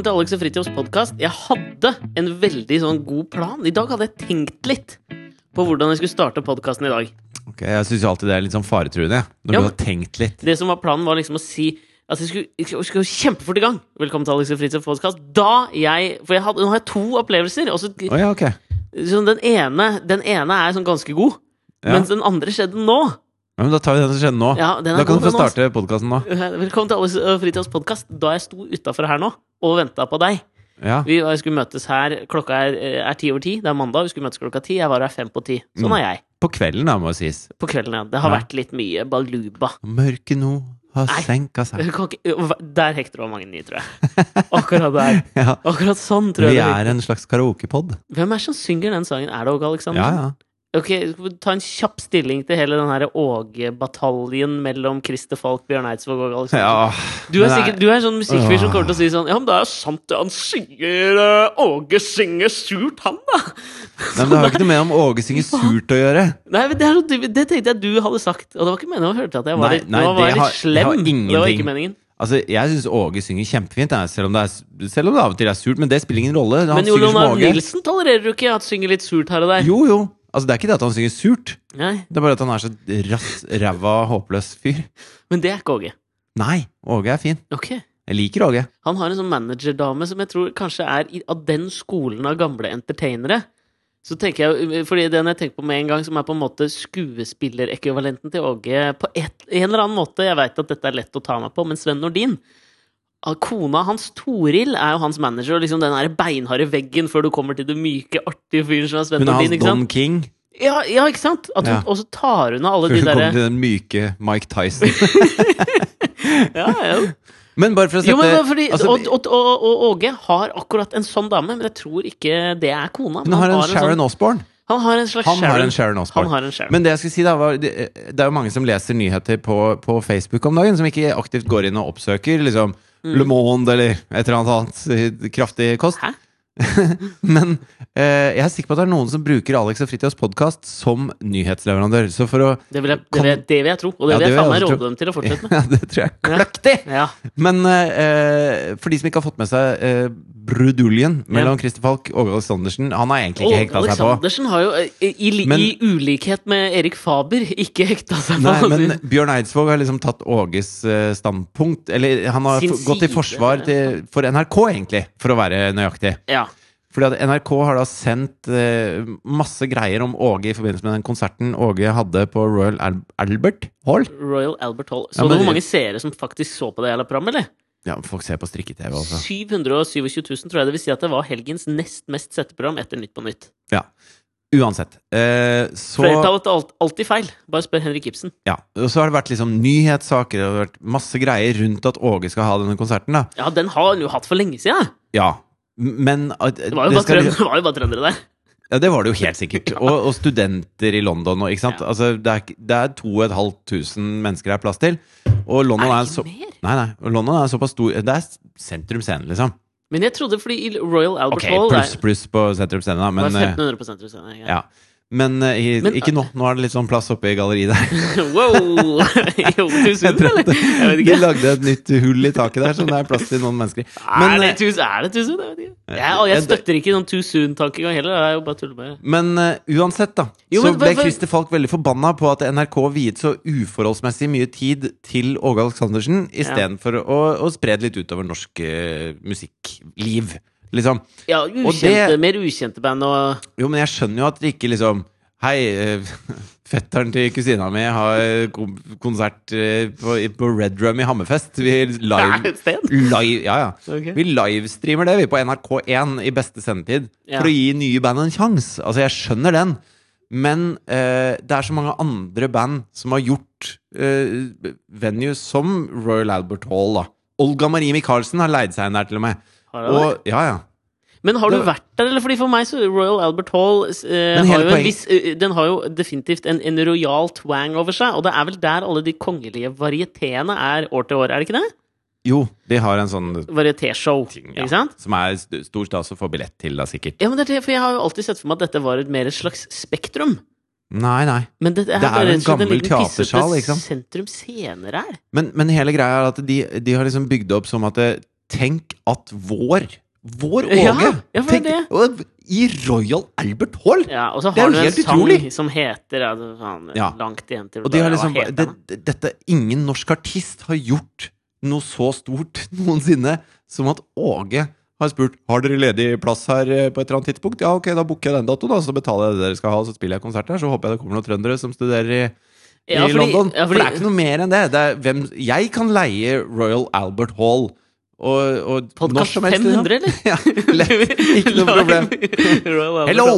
velkommen til Alex og Fritjofs podkast. Jeg hadde en veldig sånn god plan. I dag hadde jeg tenkt litt på hvordan jeg skulle starte podkasten i dag. Ok, Jeg syns alltid det er litt sånn faretruende, når Ja, du har tenkt litt. Det som var planen, var liksom å si at jeg skulle, jeg skulle- kjempefort i gang. Velkommen til Alex og Fritjofs podkast. Da jeg For jeg hadde, nå har jeg to opplevelser. Og så, Å ja, okay. sånn, den, ene, den ene er sånn ganske god, Ja. mens den andre skjedde nå. Ja, men da tar vi den som skjedde nå. Ja, da kan du få starte podkasten nå. Velkommen til Alex og Fritjofs podkast. Da jeg sto utafor her nå og venta på deg. Ja. Vi skulle møtes her, klokka er, er ti over ti. Det er mandag, vi skulle møtes klokka ti. Jeg var her fem på ti. Sånn Mm. er jeg. På kvelden, da, må det sies. På kvelden, ja. Det har Ja. vært litt mye baluba. Mørket nå har senka seg. Der hekter over mange nye, tror jeg. Akkurat der. Ja. Akkurat sånn, tror jeg. Vi er en slags karaokepod. Hvem er det som synger den sangen? Er det Åge Aleksandersen? Ja, ja. Ok, ta en kjapp stilling til hele den Åge-bataljen mellom Christer Falk, Bjørn Eidsvåg og Alexander. Ja. Du er, sikkert, du er en sånn musikkfyr som kommer til å si sånn Ja, men det er jo sant det han synger eh, Åge synger surt, han, da! Nei, men det har jo ikke noe med om Åge synger surt å gjøre. Nei, men det, er, det tenkte jeg du hadde sagt, og det var ikke meningen å høre til at jeg var Nei, litt, nei, var det jeg har- slem. det var ikke meningen. Altså, Jeg syns Åge synger kjempefint, selv, om det er, selv om det av og til er surt. Men det spiller ingen rolle. Han Men Jolan Nilsen tolererer du ikke at synger litt surt her og der. Jo, jo. Altså, Det er ikke det at han synger surt. Nei, Det er bare at han er så rass, ræva, håpløs fyr. Men det er ikke Åge. Nei, Åge er fin. Ok. Jeg liker Åge. Han har en sånn managerdame som jeg tror kanskje er i, av den skolen av gamle entertainere. Så tenker jeg, fordi Den jeg tenker på med en gang, som er på en måte skuespillerekvivalenten til Åge på et, en eller annen måte Jeg veit at dette er lett å ta meg på, men Sven Nordin Kona hans, Toril, er jo hans manager, og liksom den der beinharde veggen før du kommer til det myke, artige fyren som er Sven Hun er hans Don? King. Ja, ja, ikke sant? At hun, Ja. Og så tar hun av alle Før hun du kommer til den myke Mike Tyson. ja, ja. Men bare for å sette Jo, men fordi, altså, og, og, og, og Åge har akkurat en sånn dame, men jeg tror ikke det er kona. Men har en sånn- Sharon Osbourne. Han har en slags Han Sharon. har en Sharon Han har en Sharon. Men det jeg skulle si da var det, det er jo mange som leser nyheter på, på Facebook om dagen, som ikke aktivt går inn og oppsøker liksom Le Monde eller et eller annet annet kraftig kost. Hæ? Men eh, jeg er sikker på at det er noen som bruker Alex og Fritjofs podkast som nyhetsleverandør. Så for å Det vil, jeg, det, vil jeg, det vil jeg tro, og det Ja, vil jeg det faen meg jeg råde dem til å fortsette med. Ja, det tror jeg er kløktig! Ja. Men eh, for de som ikke har fått med seg eh, bruduljen mellom Christer Falk og Alexandersen Aleksandersen Han har egentlig ikke hekta seg på. Aleksandersen har jo, eh, i, i, Men- i ulikhet med Erik Faber, ikke hekta seg på Nei, men Bjørn Eidsvåg har liksom tatt Åges eh, standpunkt Eller han har gått i forsvar til, for NRK, egentlig, for å være nøyaktig. Ja. Fordi at NRK har da sendt eh, masse greier om Åge i forbindelse med den konserten Åge hadde på Royal Al Albert Hall. Royal Albert Hall. Så Ja, men- hvor mange seere som faktisk så på det hele programmet, eller? Ja, folk ser på strikke-TV, også. 727 000, tror jeg. Det vil si at det var helgens nest mest sette program etter Nytt på Nytt. Ja. Uansett. Eh, så Flertallet er alt, alltid feil. Bare spør Henrik Ibsen. Ja, og så har det vært liksom nyhetssaker, det vært masse greier rundt at Åge skal ha denne konserten, da. Ja, den har han jo hatt for lenge siden. Ja, men Det var jo bare, skal trøndere, var jo bare trøndere der. Ja, det var det jo helt sikkert. Og, og studenter i London og. Ja. Altså, det er, det er 2500 mennesker det er plass til. Og London Er så? Nei, nei, London er såpass stor Det er sentrum scene, liksom. Men jeg trodde fordi i Royal Albert Ok, Hall pluss pluss på sentrum scene, da, det var men eh, 1500 scene, russenere, ja. ja. Men eh, i, Men- ikke nå. Nå er det litt sånn plass oppe i galleriet der. wow! Jo, tusen, eller? Jeg vet De lagde et nytt hull i taket der, så det er plass til noen mennesker. Men, er, det eh, too, er det too soon? Jeg vet ikke. Jeg, og jeg eh, støtter ikke noen too soon-tankegang heller. Det er jo bare tull med Men uh, uansett, da. Jo, så ble hva- Christer Falk veldig forbanna på at NRK viet så uforholdsmessig mye tid til Åge Aleksandersen istedenfor å, å spre det litt utover norsk uh, musikkliv. Liksom. Ja, ukjente, det- mer ukjente band og Jo, men jeg skjønner jo at det ikke liksom Hei, eh, fetteren til kusina mi har konsert eh, på, på Red Rum i Hammerfest. Vi live, live Ja, ja. Okay. Vi livestreamer det vi på NRK1 i beste sendetid Ja. for å gi nye band en sjanse. Altså, jeg skjønner den. Men eh, det er så mange andre band som har gjort eh, venues som Royal Albert Hall. da Olga Marie Michaelsen har leid seg inn der, til og med. Og, ja, ja. Men har du vært der, eller? Fordi For meg så Royal Albert Hall eh, har jo viss, eh, Den har jo definitivt en, en rojal twang over seg, og det er vel der alle de kongelige varieteene er år til år, er det ikke det? Jo, de har en sånn Varietéshow, ting ikke ja, sant? som er st- stor stas å få billett til, da, sikkert. Ja, men det er det, for Jeg har jo alltid sett for meg at dette var et mer et slags spektrum. Nei, nei. Men det, Det er bare en rett og slett gammel liten pissete teatersal, ikke sant? Sentrum scener her. Men, men hele greia er at de, de har liksom bygd det opp som at det, tenk at vår Vår Åge Ja, ja, for det tenk, I Royal Albert Hall! Ja, og så Det har du en sang utrolig. som heter altså, faen, Ja. Langt igjen til Og de har liksom det, Dette Ingen norsk artist har gjort noe så stort noensinne som at Åge har spurt Har dere ledig plass her eh, på et eller annet tidspunkt. Ja, ok, da booker jeg den datoen, da, så betaler jeg det dere skal ha, så spiller jeg konsert her. Så håper jeg det kommer noen trøndere som studerer i, Ja, fordi- London. fordi, For det er ikke noe mer enn det. det er hvem, jeg kan leie Royal Albert Hall. Og, og helst, 500, eller? Ja, lett. Ikke noe problem. Hello!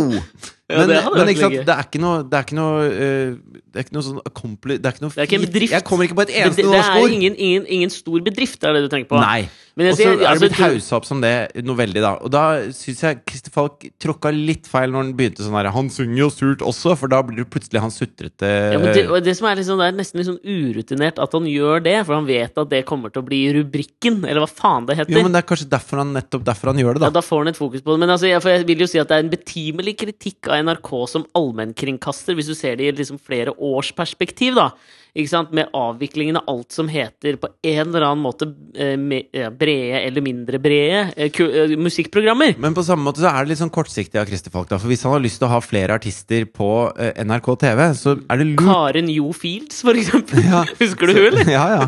Ja, Men, det men ikke sant, det er ikke noe Det er ikke noe, eh, det er ikke noe sånn accompli... Det er ikke noe Det er ikke en bedrift. Jeg kommer ikke på et eneste norsk ord! det er ord. ingen, ingen, ingen stor bedrift, er det du tenker på? Nei. Og så er det altså, blitt haussa opp som det noe veldig, da. Og da syns jeg Christer Falk tråkka litt feil når han begynte sånn her Han synger jo surt også, for da blir det plutselig han sutrete Ja, det, det som er liksom, det er nesten litt sånn urutinert at han gjør det, for han vet at det kommer til å bli rubrikken, eller hva faen det heter. Jo, men det er kanskje derfor han, nettopp derfor han gjør det, da. Ja, da. får han et fokus på det. Men altså, jeg, jeg vil jo si at det er en betimelig kritikk av NRK som allmennkringkaster, hvis du ser det i liksom flere års perspektiv, da. Ikke sant? Med avviklingen av alt som heter på en eller annen måte eh, brede eller mindre brede eh, eh, musikkprogrammer. Men på samme måte så er det litt sånn kortsiktig av Christer Falk, da. For hvis han har lyst til å ha flere artister på NRK TV, så er det lurt Karen Jo Fields, for eksempel. Ja. Husker du hun, eller? ja, ja.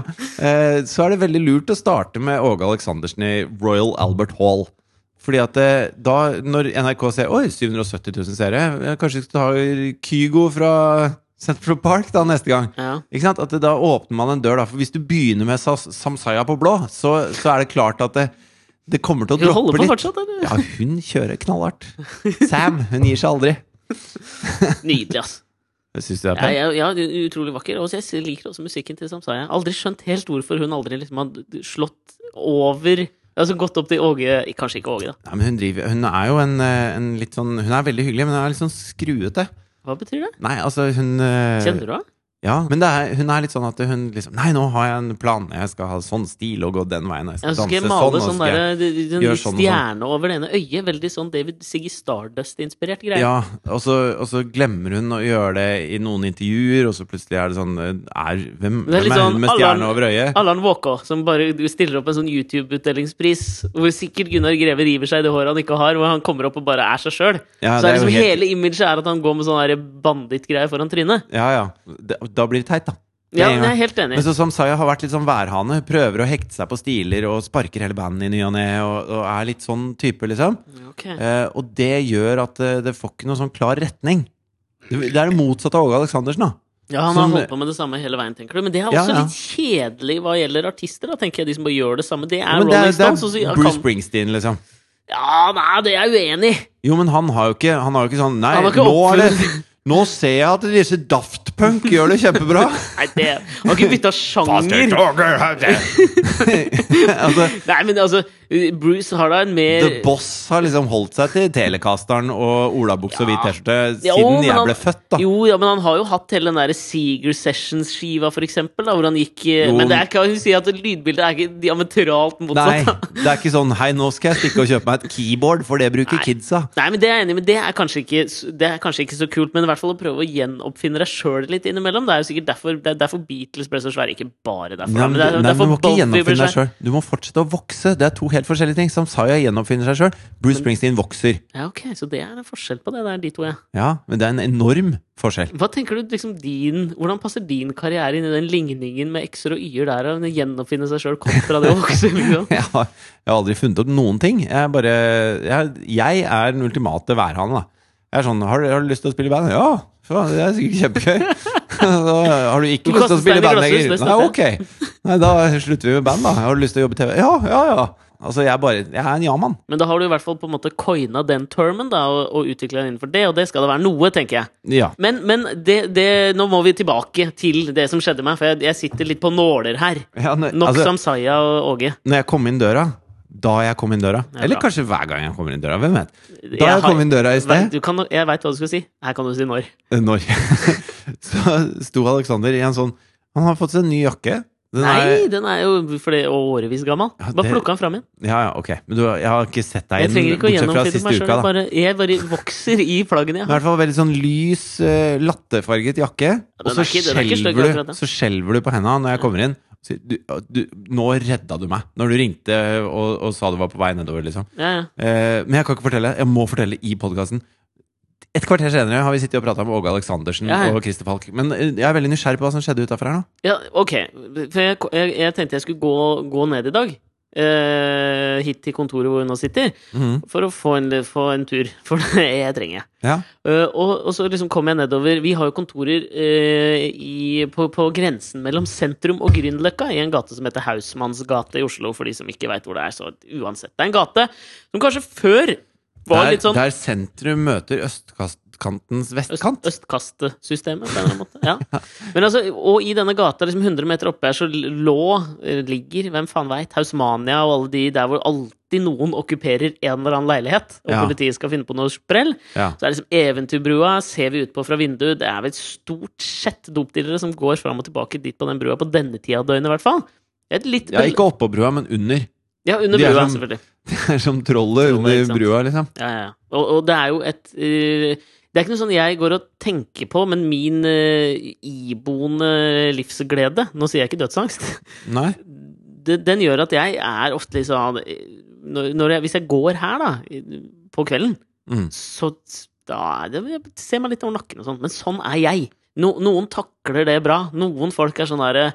Så er det veldig lurt å starte med Åge Aleksandersen i Royal Albert Hall. Fordi at eh, da, når NRK ser Oi, 770 000 seere, eh, kanskje vi skal ta Kygo fra Central Park da neste gang. Ja. Ikke sant? At det, Da åpner man en dør, da. For hvis du begynner med Samsaya på blå, så, så er det klart at det, det kommer til å Hun holder på litt. fortsatt, eller? Ja, hun kjører knallhardt. Sam, hun gir seg aldri. Nydelig, ass. Syns du det er Ja, pent? ja, ja, er utrolig vakker. Og jeg liker også musikken til Samsaya. Aldri skjønt helt hvorfor hun aldri liksom har slått over Altså gått opp til Åge Kanskje ikke Åge, da. Ja, men hun, driver, hun er jo en, eh, en litt sånn Hun er veldig hyggelig, men hun er litt sånn skruete. Hva betyr det? Nei, altså, hun eh, Kjenner du henne? Ja, men det er, hun er litt sånn at hun liksom Nei, nå har jeg en plan. Jeg skal ha sånn stil og gå den veien. Jeg skal skal jeg danse male sånn. sånn skal der, det- det- litt sånn stjerne over det ene øyet. Veldig sånn David Siggy Stardust-inspirert greie. Ja, og så, og så glemmer hun å gjøre det i noen intervjuer, og så plutselig er det sånn er, Hvem, Det er hvem er sånn, hun med stjerne stjerne over øyet? Allan Walker, som bare stiller opp en sånn YouTube-utdelingspris, hvor sikkert Gunnar Greve river seg i det håret han ikke har, hvor han kommer opp og bare er seg sjøl. Ja, så det er liksom helt- hele imaget er at han går med sånn der bandittgreier foran trynet. Ja, ja. Da, da blir det teit, da. Ja, jeg er helt enig. Men så som Saya har vært litt sånn værhane. Prøver å hekte seg på stiler og sparker hele bandet i ny og ne. Og, og er litt sånn type, liksom. Ok. Eh, og det gjør at det, det får ikke noen sånn klar retning. Det det er det motsatte av Åge Aleksandersen, da. Ja, han har holdt på med det samme hele veien, tenker du. Men det er også ja. litt kjedelig hva gjelder artister, da, tenker jeg. De som bare gjør det samme. Det er Ja, men det Rolling er, Stones. det og så- er Bruce Springsteen, liksom. Ja, nei, det er jeg uenig i. Jo, men han har jo ikke, han har jo ikke sånn Nei, nå, er det, nå ser jeg at disse Daft Punk gjør det kjempebra. Nei, det Han har ikke bytta sjanger. altså, Nei, men altså, Bruce har da en mer The Boss har liksom holdt seg til Telecasteren og olabukse og hvit T-skjorte Jo, siden jo, jeg han- ble født, da. Jo, ja, men han har jo hatt hele den der Seager Sessions-skiva, for eksempel, da, hvor han gikk eh, Jo. Men det er, ikke å si at lydbildet er ikke diametralt motsatt. da. det er ikke sånn Hei, nå skal jeg stikke og kjøpe meg et keyboard, for det bruker Nei. kidsa. Nei, men Det er jeg enig i, men det er, kanskje ikke, det er kanskje ikke så kult. Men i hvert fall å prøve å gjenoppfinne deg sjøl litt innimellom. Det er jo sikkert derfor, det er derfor Beatles ble så svære. Ikke bare derfor, Nei, men, det er nei, derfor du må ikke gjenoppfinne deg sjøl. Du må fortsette å vokse. Det er to helt forskjellige ting. Samsaya gjenoppfinner seg sjøl. Bruce Springsteen vokser. Ja, ok, Så det er en forskjell på det der, de to, ja. Ja, men det er en enorm forskjell. Hva tenker du liksom din Hvordan passer din karriere inn i den ligningen med x-er og y-er der? Å gjenoppfinne seg sjøl kontra det å vokse? Liksom? Jeg har, jeg har aldri funnet opp noen ting. Jeg bare Jeg, jeg er den ultimate værhanen, da. Jeg er sånn har du, har du lyst til å spille i band? Ja! Faen, det er sikkert kjempegøy. Da har du ikke Du lyst til å spille i band lenger? Nei, ok. Nei, da slutter vi med band, da. Har du lyst til å jobbe i TV? Ja, ja, ja. Altså, jeg bare Jeg er en ja-mann. Men da har du i hvert fall på en måte coina den termen da, og, og utvikla den innenfor det, og det skal det være noe, tenker jeg. Ja. Men, men det, det, nå må vi tilbake til det som skjedde meg, for jeg, jeg sitter litt på nåler her. ja Nok altså, Samsaya og Åge. når jeg kom inn døra da jeg kom inn døra. Ja, Eller kanskje hver gang jeg kommer inn døra. Hvem vet. Da Jeg jeg kom inn døra i sted Du kan, jeg veit hva du skal si. Her kan du si når. Når Så sto Alexander i en sånn Han har fått seg en ny jakke. Den Nei, er, den er jo for årevis gammel. Ja, Bare det- plukk den fram igjen. ja, ja, ok. Men du, jeg har ikke sett deg Jeg inn, trenger ikke å siste meg sjøl. Bare, jeg bare vokser i flaggene Ja. I hvert fall veldig sånn lys, eh, latterfarget jakke. Og så ikke- er skjelver, akkurat, du- den. så skjelver du på henda når jeg kommer inn. du, du, Nå redda du meg! Når du ringte og, og sa du var på vei nedover, liksom. Ja, ja. Eh, men jeg kan ikke fortelle. Jeg må fortelle i podkasten. Et kvarter senere har vi sittet og prata med Åge Aleksandersen Ja, ja. og Christer Falk. Men eh, jeg er veldig nysgjerrig på hva som skjedde utafor her nå. Ja, ok. For jeg, jeg, jeg tenkte jeg skulle gå, gå ned i dag. Eh, hit til kontoret hvor hun nå sitter. mm. For å få en, få en tur. For det jeg trenger jeg. Ja. Eh, og, og så liksom kom jeg nedover Vi har jo kontorer eh, i, på, på grensen mellom sentrum og Grünerløkka, i en gate som heter Hausmannsgate i Oslo, for de som ikke veit hvor det er. Så uansett. Det er en gate som kanskje før var Der, litt sånn der sentrum møter østkantens Øst, vestkant. østkastesystemet, på en eller annen måte. Ja. Men altså, og i denne gata, liksom 100 meter oppe her, så lå, eh, ligger, hvem faen veit, Hausmania og alle de der hvor alltid noen okkuperer en eller annen leilighet, og Ja. politiet skal finne på noe sprell. Ja. Så er liksom Eventyrbrua, ser vi ut på fra vinduet. Det er vel stort sett dopdealere som går fram og tilbake dit på den brua på denne tida av døgnet, i hvert fall. Litt, ja, ikke oppå brua, men under. Ja, under er brua, som- selvfølgelig. Det er som trollet under brua, liksom. Ja, ja. Og, og det er jo et uh, Det er ikke noe sånn jeg går og tenker på, men min uh, iboende livsglede Nå sier jeg ikke dødsangst. Nei? det, den gjør at jeg er ofte sånn når, når jeg, Hvis jeg går her, da, på kvelden, Mm. så da det, ser meg litt over nakken og sånn. Men sånn er jeg. No, noen takler det bra. Noen folk er sånn derre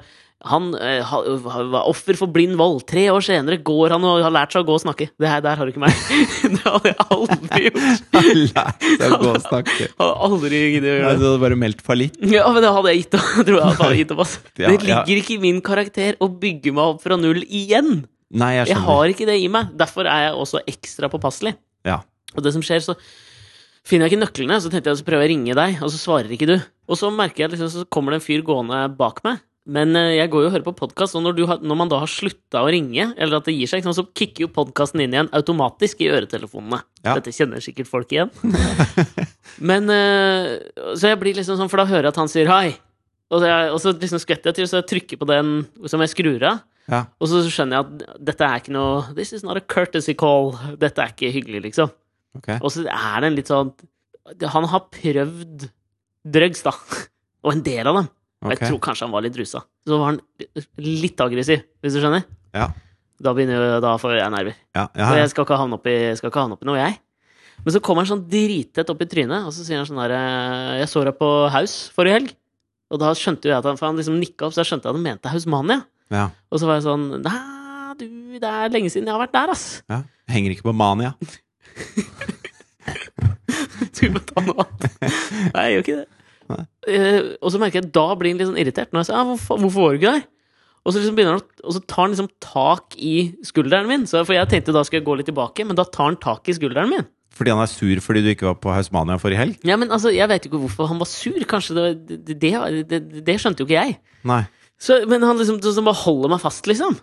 han eh, ha, var offer for blind vold. Tre år senere går han og har lært seg å gå og snakke. Det her, der har du ikke meg. det hadde jeg aldri gjort. Lært seg å gå og snakke. Hadde aldri giddet å gjøre det. Du hadde bare meldt fallitt. Ja, men det hadde jeg gitt opp. Tror jeg hadde gitt opp, altså. Ja, Det ja. ligger ikke i min karakter å bygge meg opp fra null igjen. Nei, jeg Jeg har ikke det i meg. Derfor er jeg også ekstra påpasselig. Ja. Og det som skjer, så finner jeg ikke nøklene, så tenkte jeg så prøver jeg å ringe deg, og så svarer ikke du. Og så merker jeg liksom, så kommer det en fyr gående bak meg. Men eh, jeg går jo og hører på podkast, og når, du har, når man da har slutta å ringe, eller at det gir seg, så kicker jo podkasten inn igjen automatisk i øretelefonene. Ja. Dette kjenner sikkert folk igjen. Men eh, Så jeg blir liksom sånn, for da hører jeg at han sier hei. Og, er- og så liksom skvetter jeg til, så jeg trykker på den som jeg skrur av. Ja. Og så skjønner jeg at dette er ikke noe This is not a courtesy call. Dette er ikke hyggelig, liksom. Okay. Og så er det en litt sånn Han har prøvd drugs, da. Og en del av dem. Og. Jeg tror kanskje han var litt rusa. Så var han litt aggressiv, hvis du skjønner. Ja. Da, begynner, jo- da får jeg nerver. Ja, ja, Og ja. jeg skal ikke havne oppi, skal ikke havne oppi noe, jeg. Men så kommer han sånn drittett opp i trynet, og så sier han sånn der Jeg så deg på Haus forrige helg. Og da skjønte jo jeg at han, for han liksom nikka opp, så jeg skjønte at han mente Hausmania. ja. Og så var jeg sånn Nei, du, det er lenge siden jeg har vært der, ass. ja. Henger ikke på mania. Du må ta noe annet. Nei, jeg gjør ikke det. Eh, og så merker jeg da blir han litt sånn irritert. Når jeg sier ah, hvorfor, 'Hvorfor var du ikke der?' Og så, liksom begynner han, og så tar han liksom tak i skulderen min. Så, for jeg tenkte da skulle jeg gå litt tilbake, men da tar han tak i skulderen min. Fordi han er sur fordi du ikke var på Hausmania forrige helg? Ja, men altså, Jeg vet ikke hvorfor han var sur. Kanskje det, det, det, det, det skjønte jo ikke jeg. Nei. Så, men han liksom så, så bare holder meg fast, liksom.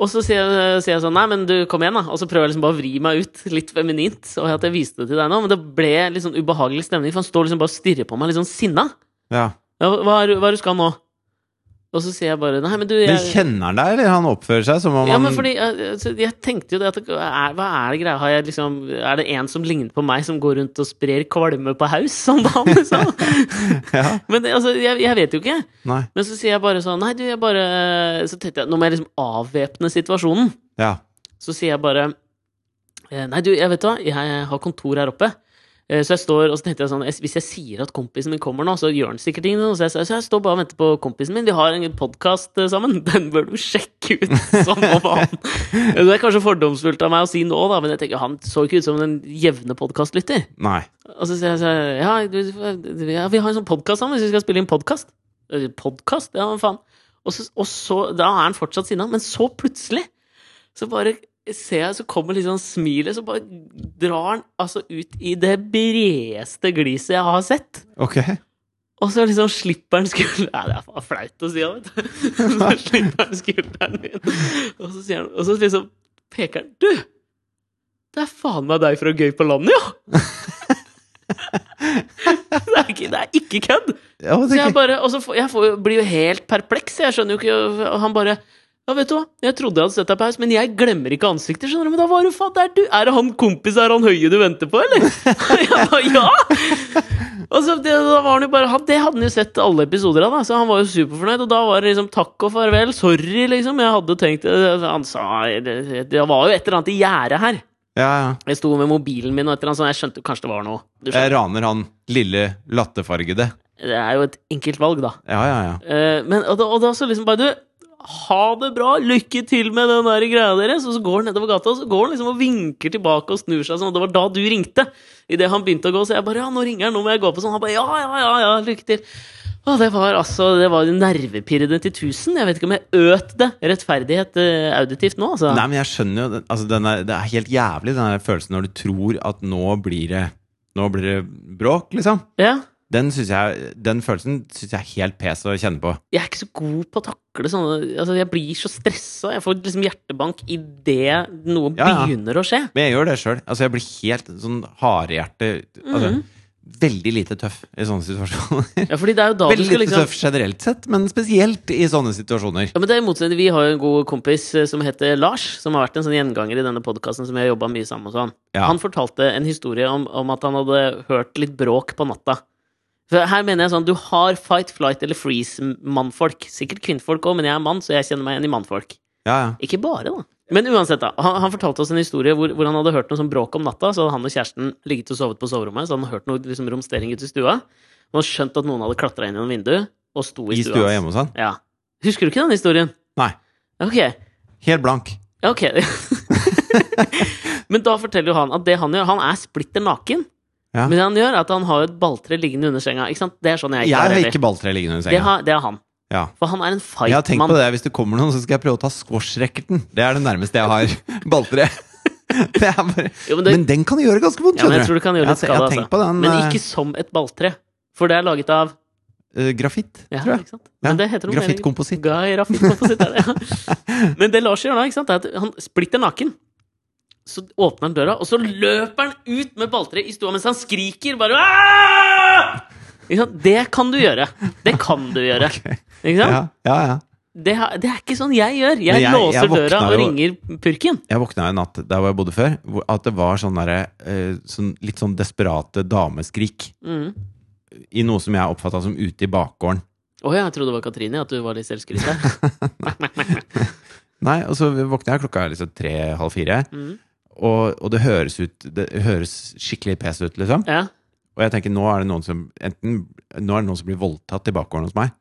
Og så sier jeg, sier jeg sånn Nei, men du, kom igjen, da. Og så prøver jeg liksom bare å vri meg ut, litt feminint. Og at jeg viste det til deg nå. Men det ble litt sånn ubehagelig stemning, for han står liksom bare og stirrer på meg, litt sånn sinna. Ja. Ja, hva er hva er det du skal nå? Og så sier jeg bare Nei, men du Men kjenner han deg, eller han oppfører seg som om ja, men fordi jeg, altså, jeg tenkte jo det at er, Hva er det greia? Har jeg liksom Er det en som ligner på meg, som går rundt og sprer kvalme på haus om dagen, liksom? Ja, Men altså, jeg, jeg vet jo ikke. nei. Men så sier jeg bare sånn Nei, du, jeg bare Så tenkte jeg Nå må jeg liksom avvæpne situasjonen. Ja. Så sier jeg bare eh, Nei, du, jeg vet hva, jeg har kontor her oppe. Eh, Så jeg står, og så tenkte jeg sånn Hvis jeg sier at kompisen min kommer nå, så gjør han sikkert ingenting. Så så jeg står bare og venter på kompisen min. Vi har en podkast sammen. Den bør du sjekke ut! Sånn, om han Det er kanskje fordomsfullt av meg å si nå, da, men jeg tenker han så ikke ut som en jevne podkastlytter. Og så sier jeg sånn ja, ja, vi har en sånn podkast sammen hvis vi skal spille inn podkast. Podkast? Ja, hva faen. Og så, og så Da er han fortsatt sinna, men så plutselig så bare ser jeg, så kommer sånn smilet, så bare drar han altså ut i det bredeste gliset jeg har sett. Ok. Og så liksom slipper han skulderen Nei, det er faen flaut å si, vet du. Så slipper han skulderen min, og så han Og så liksom peker han Du! Det er faen meg deg fra Gøy på landet, ja! det, er ikke, det er ikke kødd! Ja, Så jeg bare, og så får, jeg får, jo- blir jo helt perpleks. Jeg skjønner jo ikke Og han bare Ja, vet du hva, jeg trodde jeg hadde sett deg på Haus, men jeg glemmer ikke ansiktet. skjønner du, Men da var du faen, det er du! Er det han kompis, er han høye du venter på, eller? jeg ba, ja! Og så det, da var han jo bare, han, det hadde han jo sett alle episoder av, da, så han var jo superfornøyd. Og da var det liksom takk og farvel. Sorry, liksom. Jeg hadde tenkt eh, Han sa Det, det var jo et eller annet i gjerdet her. Ja, ja. Jeg sto med mobilen min og et eller annet så Jeg skjønte kanskje det var noe. Du Jeg raner han lille latterfargede. Det er jo et enkelt valg, da. Ja, ja, ja. Eh, men, og, da, og da så liksom bare Du, ha det bra! Lykke til med den der greia deres! Og så går han nedover gata, og så går han liksom og vinker tilbake og snur seg sånn. Og det var da du ringte! Idet han begynte å gå, så jeg bare Ja, nå ringer han, nå må jeg gå på sånn. Han bare Ja, ja, ja, ja, lykke til! Og det var altså Det var nervepirrende til tusen. Jeg vet ikke om jeg øt det rettferdighet eh, auditivt nå, altså. Nei, men jeg skjønner jo altså, den er, Det er helt jævlig, den følelsen når du tror at nå blir det Nå blir det bråk, liksom. Ja. Den, jeg, den følelsen syns jeg er helt pes å kjenne på. Jeg er ikke så god på å takle sånne Altså, jeg blir så stressa. Jeg får liksom hjertebank idet noe Ja, ja. begynner å skje. Men jeg gjør det sjøl. Altså, jeg blir helt sånn hardhjerte altså, Mhm. Veldig lite tøff i sånne situasjoner. Ja, er Veldig lite liksom tøff generelt sett, men spesielt i sånne situasjoner. Ja, men det er motsatt. Vi har jo en god kompis eh, som heter Lars, som har vært en sånn gjenganger i denne podkasten som jeg har jobba mye sammen med. Sånn. Ja. Han fortalte en historie om, om at han hadde hørt litt bråk på natta. For her mener jeg sånn, Du har fight, flight eller freeze-mannfolk. Sikkert kvinnfolk òg, men jeg er mann, så jeg kjenner meg igjen i mannfolk. Ja, ja. Ikke bare, da. Men uansett, da. Han, han fortalte oss en historie hvor, hvor han hadde hørt noe sånn bråk om natta. Så hadde han og kjæresten ligget og sovet på soverommet, så hadde han hørt noe liksom, romstering ute i stua. Og han skjønt at noen hadde klatra inn gjennom vinduet og sto i, I stua. stua hjemme hos han. Ja. Husker du ikke den historien? Nei. Ok. Helt blank. Ok. Men da forteller jo han at det han gjør Han er splitter naken. Ja. Men han gjør, er at han har et balltre liggende under senga. Ikke sant? Det er sånn jeg ikke Jeg har heller. ikke balltre liggende under Det, har, det har han. Ja. For han er en Jeg har tenkt fight-mann. på det. Hvis det kommer noen, så skal jeg prøve å ta squash-racketen. Det er det nærmeste jeg har balltre. Bare... Jo, men det- Men den kan gjøre ganske vondt, Ja, men jeg tror det kan gjøre litt skade, altså. på den, Men eh, ikke som et balltre. For det er laget av Uh, grafitt, ja, tror jeg. Ja, Men det heter Grafittkompositt. Grafittkompositt ja. Men det Lars gjør da, ikke sant, er at han splitter naken. Så åpner han døra, og så løper han ut med balltre i stua mens han skriker bare? Det kan du gjøre. Det kan du gjøre. Ikke sant? Ja, ja, ja. Det, det er ikke sånn jeg gjør. Jeg, jeg- låser jeg døra og jo- ringer purken. Jeg våkna en natt der hvor jeg bodde før, at det var sånn derre eh, sånn, Litt sånn desperate dameskrik Mm. i noe som jeg oppfatta som ute i bakgården. Å ja, jeg trodde det var Katrine, at du var litt selvskryt der. Nei, og så våkna jeg klokka liksom tre-halv fire, Mm. Og, og det høres ut Det høres skikkelig pes ut, liksom. Ja. Og jeg tenker nå er det noen som enten Nå er det noen som blir voldtatt i bakgården hos meg.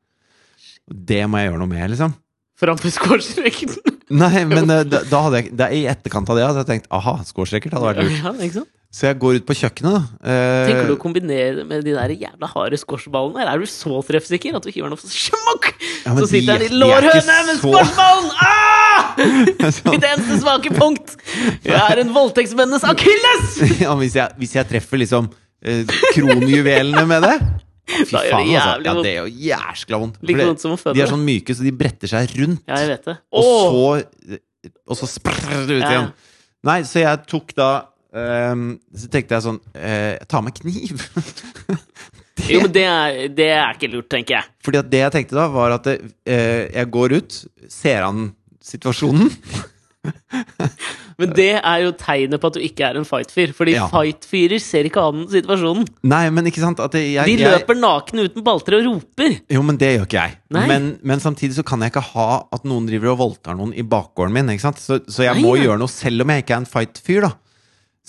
Det må jeg gjøre noe med, liksom. Framfor squashrekken. Nei, men eh, da, da hadde jeg det, I etterkant av det hadde jeg tenkt aha, squashracket hadde vært lurt. Ja, ikke sant? Så jeg går ut på kjøkkenet, da. eh, Tenker du å kombinere det med de der jævla harde squashballene? Eller er du så treffsikker at du hiver den opp så smakk! Ja, så sitter de- den i lårhøne med squashballen! Ah! Mitt eneste svake punkt! Jeg er en voldtektsmennes akilles! ja, hvis, jeg, hvis jeg treffer liksom eh, kronjuvelene med det Fy Da gjør det faen, altså. Ja, det er jo jæskla vondt. Like vondt som å føde. De er sånn myke, så de bretter seg rundt. Ja, jeg vet det. Og så Og så sprrr ut Ja. igjen. Nei, så jeg tok da ehm, Så tenkte jeg sånn eh, Ta med kniv. Jo, men det er, det er ikke lurt, tenker jeg. Fordi at det jeg tenkte da, var at det, eh, jeg går ut, ser an situasjonen. Men det er jo tegnet på at du ikke er en fight-fyr. Fordi Ja. fight-fyrer ser ikke an situasjonen. Nei, men ikke sant at jeg, De jeg, løper nakne uten balter og roper. Jo, men det gjør ikke jeg. Men, men samtidig så kan jeg ikke ha at noen driver og voldtar noen i bakgården min. Så, så jeg Nei, må ja. gjøre noe selv om jeg ikke er en fight-fyr, da.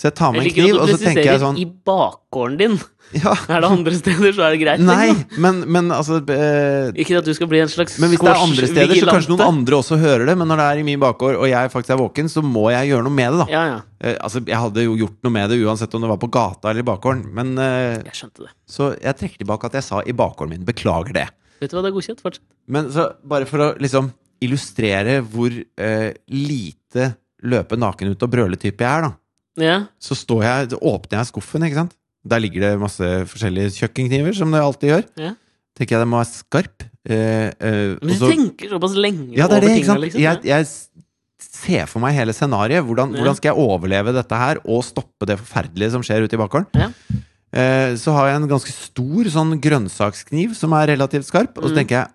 Så jeg tar med en kniv, og så tenker jeg sånn i bakgården din. Ja, Er det andre steder, så er det greit. nei, liksom. men, men altså eh, Ikke at du skal bli en slags Men hvis det er andre steder, så kanskje noen andre også hører det. Men når det er i min bakgård, og jeg faktisk er våken, så må jeg gjøre noe med det, da. Ja, ja. Eh, altså, jeg hadde jo gjort noe med det uansett om det var på gata eller i bakgården. Men eh, Jeg skjønte det. Så jeg trekker tilbake at jeg sa i bakgården min. Beklager det. Vet du hva, det er godkjent. Fortsett. Men så bare for å liksom illustrere hvor eh, lite løpe naken ut og brøle-type jeg er, da. Ja. Så står jeg, åpner jeg skuffen, ikke sant. Der ligger det masse forskjellige kjøkkenkniver, som det alltid gjør. Ja. Tenker jeg den må være skarp. Eh, eh, Men du så- tenker såpass lenge Ja, det er over det, ikke sant. liksom. Jeg, jeg ser for meg hele scenarioet. Hvordan, Ja. hvordan skal jeg overleve dette her, og stoppe det forferdelige som skjer ute i bakgården? Ja. Eh, så har jeg en ganske stor sånn grønnsakskniv som er relativt skarp, og så Mm. tenker jeg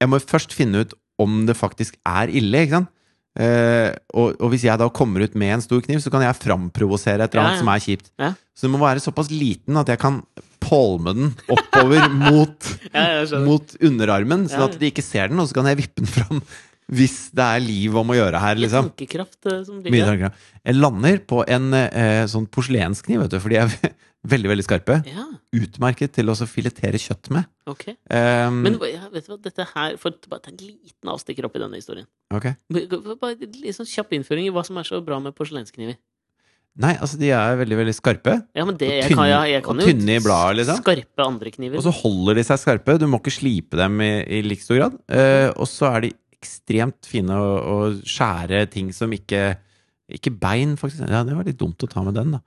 Jeg må først finne ut om det faktisk er ille, ikke sant? Eh, og, og hvis jeg da kommer ut med en stor kniv, så kan jeg framprovosere et eller annet ja. som er kjipt. Ja. Så den må være såpass liten at jeg kan palme den oppover mot, Ja, mot underarmen, sånn Ja. at de ikke ser den, og så kan jeg vippe den fram hvis det er liv om å gjøre her, liksom. tankekraft eh, Mye tankekraft. Jeg lander på en uh, sånn porselenskniv, vet du, for de er veldig, veldig skarpe. Ja, Utmerket til å filetere kjøtt med. ok. Um, Men ja, vet du hva, dette her For bare ta en liten avstikker opp i denne historien. ok. Bare litt sånn kjapp innføring i hva som er så bra med porselenskniver. Nei, altså, de er veldig, veldig skarpe. Ja, men det, Og jeg kan, jeg, jeg kan jo tynne i bladet, liksom. skarpe andre kniver. Og så holder de seg skarpe. Du må ikke slipe dem i, i like stor grad. Uh, og så er de ekstremt fine å, å skjære ting som ikke Ikke bein, faktisk. Ja, det var litt dumt å ta med den, da.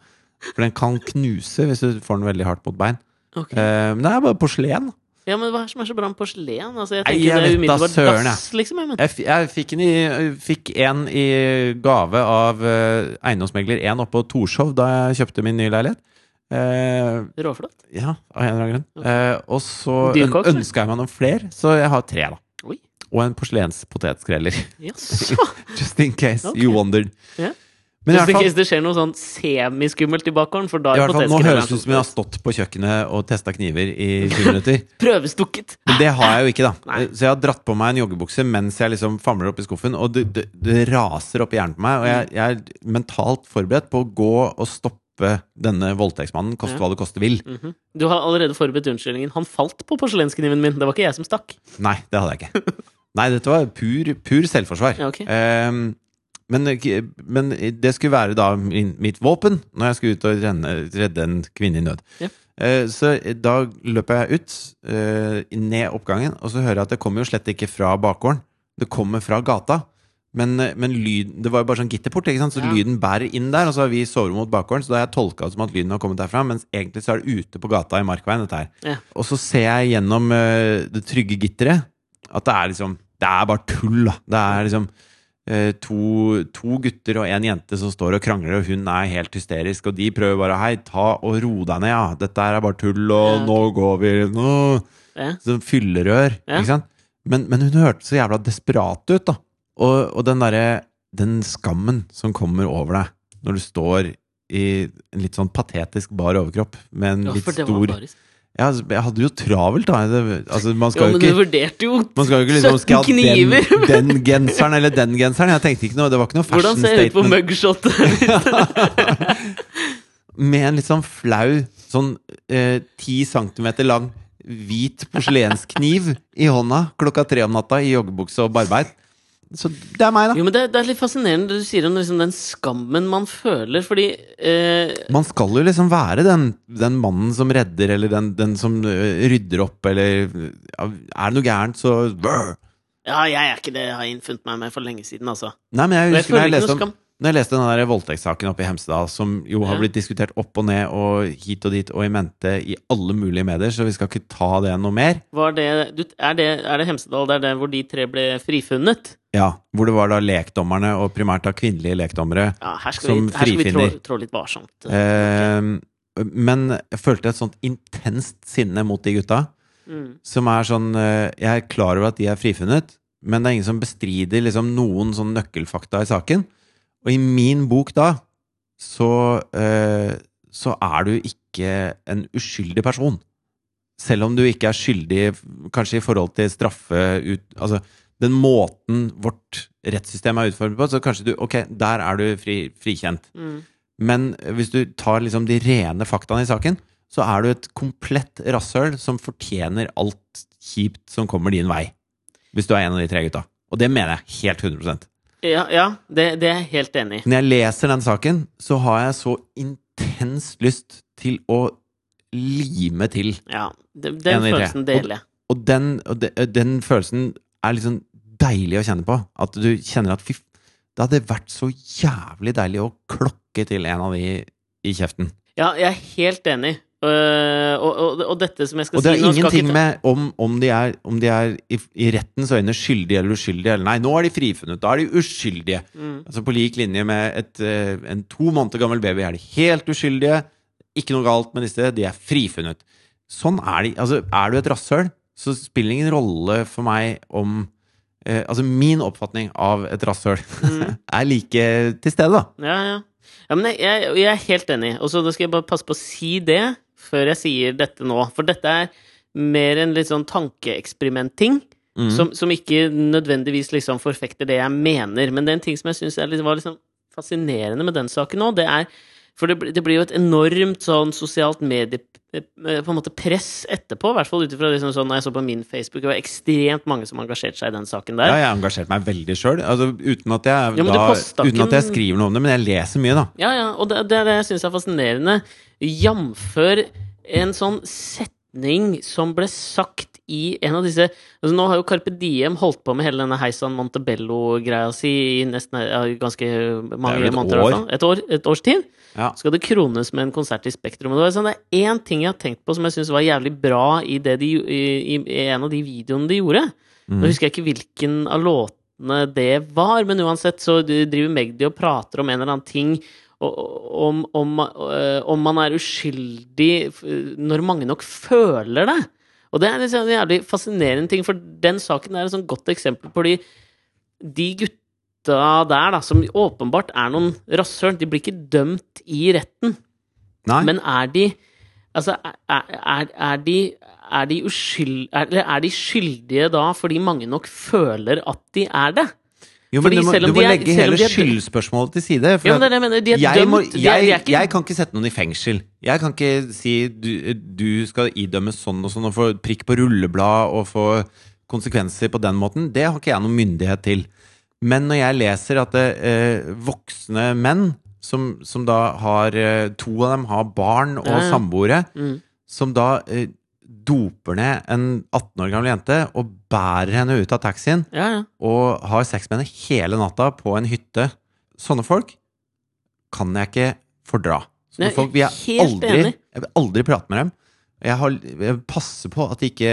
For den kan knuse hvis du får den veldig hardt mot bein. Okay. Eh, men det er bare porselen. Ja, men hva er det som er så bra med porselen? Altså, jeg Nei, tenker jeg det er umiddelbart søren, dass, liksom. jeg, Jeg, jeg fikk, en i, fikk en i gave av uh, eiendomsmegler 1 oppe på Torshov da jeg kjøpte min nye leilighet. Uh, Råflott. ja, av en eller annen grunn. Okay. Uh, og så Dyr øn ønska jeg meg noen flere, så jeg har tre, da. Oi. Og en porselenspotetskreller. Yes. Just in case okay. you wondered. Ja. Men in fall, det skjer noe sånn semiskummelt i bakgården, for da er fall nå høres det ut som jeg har stått på kjøkkenet og testa kniver i 20 minutter. Prøvestukket! Men det har jeg jo ikke, da. Nei. Så jeg har dratt på meg en joggebukse mens jeg liksom famler opp i skuffen, og det, det, det raser opp i hjernen på meg. Og jeg, jeg er mentalt forberedt på å gå og stoppe denne voldtektsmannen, koste Ja. hva det koste vil. Mhm. Du har allerede forberedt unnskyldningen. Han falt på porselenskniven min. Det var ikke jeg som stakk. Nei, det hadde jeg ikke. Nei, dette var pur, pur selvforsvar. Ja, ok. Ehm, men, men det skulle være da mitt våpen når jeg skulle ut og redde en kvinne i nød. Ja. Eh, så da løper jeg ut, eh, ned oppgangen, og så hører jeg at det kommer jo slett ikke fra bakgården. Det kommer fra gata. Men, men lyd, det var jo bare sånn gitterport, ikke sant? så Ja. lyden bærer inn der. Og så har vi soverom mot bakgården, så da har jeg tolka det som at lyden har kommet derfra. Mens egentlig så er det ute på gata i Markveien, dette her. Ja. Og så ser jeg gjennom eh, det trygge gitteret at det er liksom Det er bare tull, da. Det er liksom eh, to, to gutter og en jente som står og krangler, og hun er helt hysterisk, og de prøver bare Hei, ta og ro deg ned, ja. Dette her er bare tull, og Ja, nå går vi nå. Ja. Sånn fyllerør, Ja. ikke sant? Men, men hun hørtes så jævla desperat ut, da. Og, og den derre Den skammen som kommer over deg når du står i en litt sånn patetisk bar overkropp med en litt stor baris. Ja, altså, Jeg hadde jo travelt, da. Altså, man skal jo men jo ikke vurderte jo man skal jo ikke liksom 17 skal kniver! den, den genseren eller den genseren. Jeg tenkte ikke noe, Det var ikke noe Hvordan ser det ut på mugshotet? Med en litt sånn flau, sånn eh, ti centimeter lang hvit porselenskniv i hånda klokka tre om natta i joggebukse og barbeint. Så det er meg, da. Jo, men det, det er litt fascinerende det du sier om liksom den skammen man føler, fordi eh, Man skal jo liksom være den, den mannen som redder, eller den, den som eh, rydder opp, eller ja, Er det noe gærent, så brr. Ja, jeg er ikke det jeg har innfunnet meg med for lenge siden, altså. Nei, men jeg jeg husker jeg ikke leste om. Når jeg leste den der voldtektssaken oppe i Hemsedal, som jo har blitt diskutert opp og ned og hit og dit og i mente i alle mulige medier, så vi skal ikke ta det noe mer. Var det, er, det, er det Hemsedal? Det er det hvor de tre ble frifunnet? Ja, Hvor det var da lekdommerne, og primært da kvinnelige lekdommere. Ja, her skal Som vi, her skal vi trå, trå litt varsomt. Eh, men jeg følte et sånt intenst sinne mot de gutta. Mm. Som er sånn eh, Jeg er klar over at de er frifunnet, men det er ingen som bestrider liksom noen sånn nøkkelfakta i saken. Og i min bok da, så, eh, så er du ikke en uskyldig person. Selv om du ikke er skyldig, kanskje i forhold til straffe ut, Altså, den måten vårt rettssystem er utformet på, så kanskje du Ok, der er du fri, frikjent. Mm. Men hvis du tar liksom de rene faktaene i saken, så er du et komplett rasshøl som fortjener alt kjipt som kommer din vei. Hvis du er en av de tre gutta. Og det mener jeg helt 100 Ja, ja det, det er jeg helt enig i. Når jeg leser den saken, så har jeg så intenst lyst til å lime til. Ja, det, den følelsen deler jeg. Og den, og de, den følelsen er liksom deilig å kjenne på. At du kjenner at fy Det hadde vært så jævlig deilig å klokke til en av de i kjeften. Ja, jeg er helt enig. Øh, og, og, og dette som jeg skal si Og det si er skal ingenting ikke med om, om de er, om de er i, i rettens øyne skyldige eller uskyldige. Eller nei, nå er de frifunnet. Da er de uskyldige. mm. Altså På lik linje med et, eh, en to måneder gammel baby er de helt uskyldige. Ikke noe galt med disse. De er frifunnet. Sånn er de. Altså, er du et rasshøl, så spiller det ingen rolle for meg om eh, Altså, min oppfatning av et rasshøl Mm. er like til stede, da. Ja, ja. ja men jeg, jeg, jeg er helt enig. Og så skal jeg bare passe på å si det før jeg sier dette nå. For dette er mer en litt sånn tankeeksperimentting. Mm. Som, som ikke nødvendigvis liksom forfekter det jeg mener. Men det er en ting som jeg syns var liksom fascinerende med den saken nå, det er For det, det blir jo et enormt sånn sosialt medie... eh, På en måte press etterpå, i hvert fall ut ifra liksom sånn når jeg så på min Facebook. Det var ekstremt mange som engasjerte seg i den saken der. Ja, jeg engasjerte meg veldig sjøl. Altså, uten, at jeg Ja, da- uten at jeg skriver noe om det, men jeg leser mye, da. Ja, ja, og det, det det jeg syns er fascinerende. Jamfør en sånn setning som ble sagt i en av disse altså Nå har jo Carpe Diem holdt på med hele denne Heisan Montebello-greia si i nesten ja, ganske mange et måneder. år. Et år, et års tid. Ja. Skal det krones med en konsert i Spektrum. Og det, var sånn, det er én ting jeg har tenkt på som jeg syns var jævlig bra i, det de, i, i, i en av de videoene de gjorde. Mm. Nå husker jeg ikke hvilken av låtene det var, men uansett så driver Magdi og prater om en eller annen ting. Om, om, øh, om man er uskyldig når mange nok føler det. Og det er liksom en jævlig fascinerende ting, for den saken er et sånn godt eksempel på de, de gutta der, da, som åpenbart er noen rasshøl. De blir ikke dømt i retten. Nei? Men er de Altså, er, er, er de er de, uskyld, er de skyldige da fordi mange nok føler at de er det? Jo, men fordi du må, du må er- legge hele skyldspørsmålet til side. for Ja, men det er det jeg mener. De er jeg, dømt. må, de, er, de ikke jeg kan ikke sette noen i fengsel. Jeg kan ikke si du, du skal idømmes sånn og sånn og få prikk på rulleblad og få konsekvenser på den måten. Det har ikke jeg noen myndighet til. Men når jeg leser at det, eh, voksne menn, som, som da har eh, To av dem har barn og Ja, ja. samboere, Mm. som da eh, doper ned en 18 år gammel jente og bærer henne ut av taxien Ja, ja. og har sex med henne hele natta på en hytte. Sånne folk kan jeg ikke fordra. Sånne Nei, folk vil jeg aldri enig. Jeg vil aldri prate med dem. Jeg, har, jeg passer på at de ikke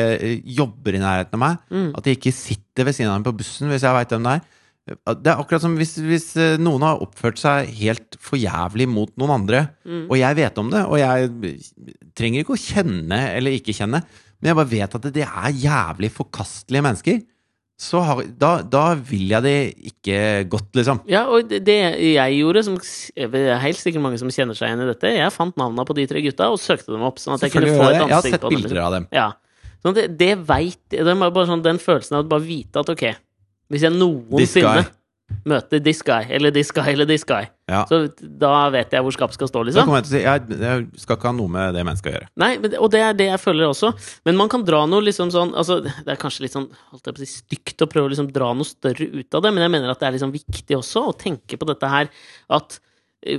jobber i nærheten av meg. Mm. At de ikke sitter ved siden av meg på bussen hvis jeg veit hvem det er. Det er akkurat som hvis, hvis eh, noen har oppført seg helt for jævlig mot noen andre, Mm. og jeg vet om det, og jeg trenger ikke å kjenne eller ikke kjenne, men jeg bare vet at det er jævlig forkastelige mennesker, så har, da, da vil jeg det ikke godt, liksom. Ja, og det jeg gjorde, som det er helt sikkert mange som kjenner seg igjen i dette, jeg fant navnene på de tre gutta og søkte dem opp, sånn at jeg kunne få et ansikt på dem. Jeg har sett bilder liksom. av dem. Ja. Sånn det, det veit er sånn, Den følelsen av å bare vite at ok, hvis jeg noensinne møter this guy, eller this guy, eller this guy, Ja. så da vet jeg hvor skapet skal stå, liksom. kommer jeg til å si jeg, jeg skal ikke ha noe med det mennesket å gjøre. Nei, men, og det er det jeg føler også. Men man kan dra noe liksom sånn altså, Det er kanskje litt sånn holdt jeg på å si, stygt å prøve å liksom dra noe større ut av det, men jeg mener at det er liksom viktig også å tenke på dette her at eh,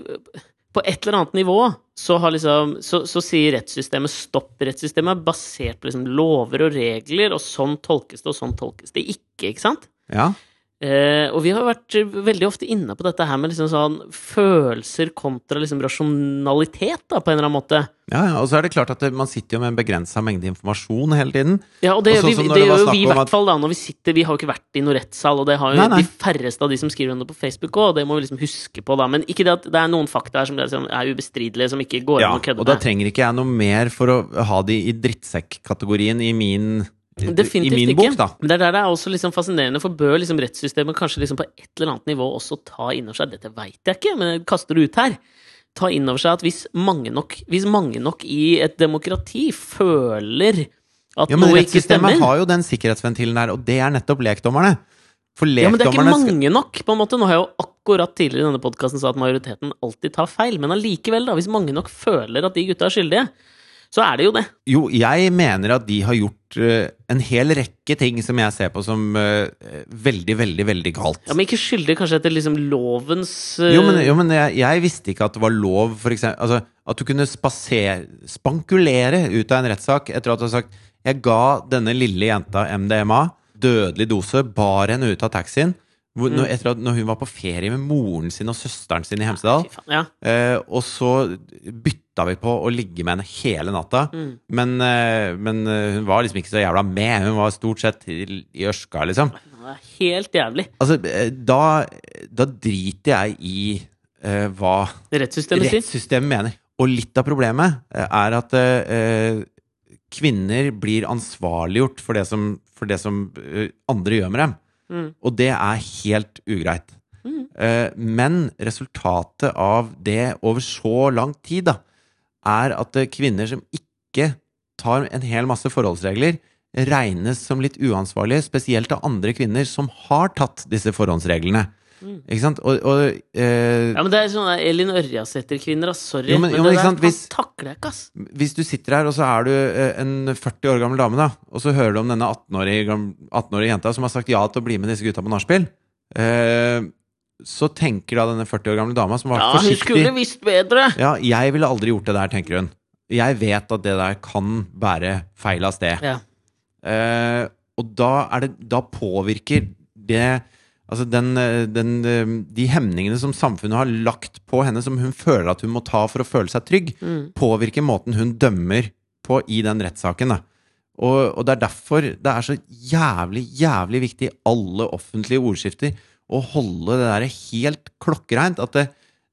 på et eller annet nivå så, har liksom, så, så sier rettssystemet stopp. Rettssystemet er basert på liksom lover og regler, og sånn tolkes det, og sånn tolkes det ikke, ikke sant? Ja, Eh, og vi har vært eh, veldig ofte inne på dette her med liksom sånn følelser kontra liksom rasjonalitet, da, på en eller annen måte. ja, ja. Og så er det klart at det, man sitter jo med en begrensa mengde informasjon hele tiden. Ja, og det, Og gjør sånn vi, det gjør jo vi i hvert fall da, når vi sitter Vi har jo ikke vært i noen rettssal, og det har jo Nei, nei. de færreste av de som skriver under på Facebook òg, og det må vi liksom huske på, da. Men ikke det at det er noen fakta her som er, som er ubestridelige, som ikke går Ja, an å kødde og da trenger ikke jeg noe mer for å ha de i drittsekk-kategorien i min, i Definitivt min ikke. bok, da. Men det er der det er også liksom fascinerende, for bør liksom rettssystemet kanskje liksom på et eller annet nivå også ta inn over seg Dette veit jeg ikke, men jeg kaster det ut her. Ta inn over seg at hvis mange nok, hvis mange nok i et demokrati føler at Ja, men noe ikke rettssystemet har jo den sikkerhetsventilen der, og det er nettopp lekdommerne. For lekdommerne Ja, men det er ikke skal- mange nok, på en måte. Nå har jeg jo akkurat tidligere i denne podkasten sagt at majoriteten alltid tar feil, men allikevel, da, hvis mange nok føler at de gutta er skyldige, så er det jo det. Jo, jeg mener at de har gjort eh, en hel rekke ting som jeg ser på som eh, veldig, veldig, veldig galt. Ja, Men ikke skyldig kanskje etter liksom lovens eh, Jo, men, jo, men jeg, jeg visste ikke at det var lov, for eksempel altså, At du kunne spasere, spankulere ut av en rettssak etter at du har sagt Jeg ga denne lille jenta MDMA, dødelig dose, bar henne ut av taxien. Hvor, Mm. etter at, når hun var på ferie med moren sin og søsteren sin i Hemsedal. Fy faen, Ja. Og så bytta vi på å ligge med henne hele natta. Mm. Men, eh, men eh, hun var liksom ikke så jævla med. Hun var stort sett i, i ørska, liksom. Det helt jævlig. Altså, eh, da, da driter jeg i uh, hva Rettssystemet rettssystemet mener. Og litt av problemet er at uh, kvinner blir ansvarliggjort for det som, for det som andre gjør med dem. Mm. Og det er helt ugreit. Mm. Men resultatet av det over så lang tid, da, er at eh, kvinner som ikke tar en hel masse forholdsregler, regnes som litt uansvarlige, spesielt av andre kvinner som har tatt disse forhåndsreglene. Mm. Ikke sant? Og, og eh, Ja, men det er sånne Elin Ørjasæter-kvinner, ass. Sorry. Jo, men- jo, men det der hvis- takler jeg ikke, ass. hvis du sitter her, og så er du eh, en 40 år gammel dame, da, og så hører du om denne 18-årige 18-årige jenta som har sagt ja til å bli med disse gutta på nachspiel, eh, så tenker da denne 40 år gamle dama, som var Ja, hun skulle visst bedre! Ja, jeg ville aldri gjort det der, tenker hun. Jeg vet at det der kan bære feil av sted. Ja. Eh, og da er det Da påvirker det Altså den, eh, den, eh, de hemningene som samfunnet har lagt på henne, som hun føler at hun må ta for å føle seg trygg, Mm. påvirker måten hun dømmer på i den rettssaken. da. Og, og det er derfor det er så jævlig, jævlig viktig i alle offentlige ordskifter å holde det der helt klokkereint. At det,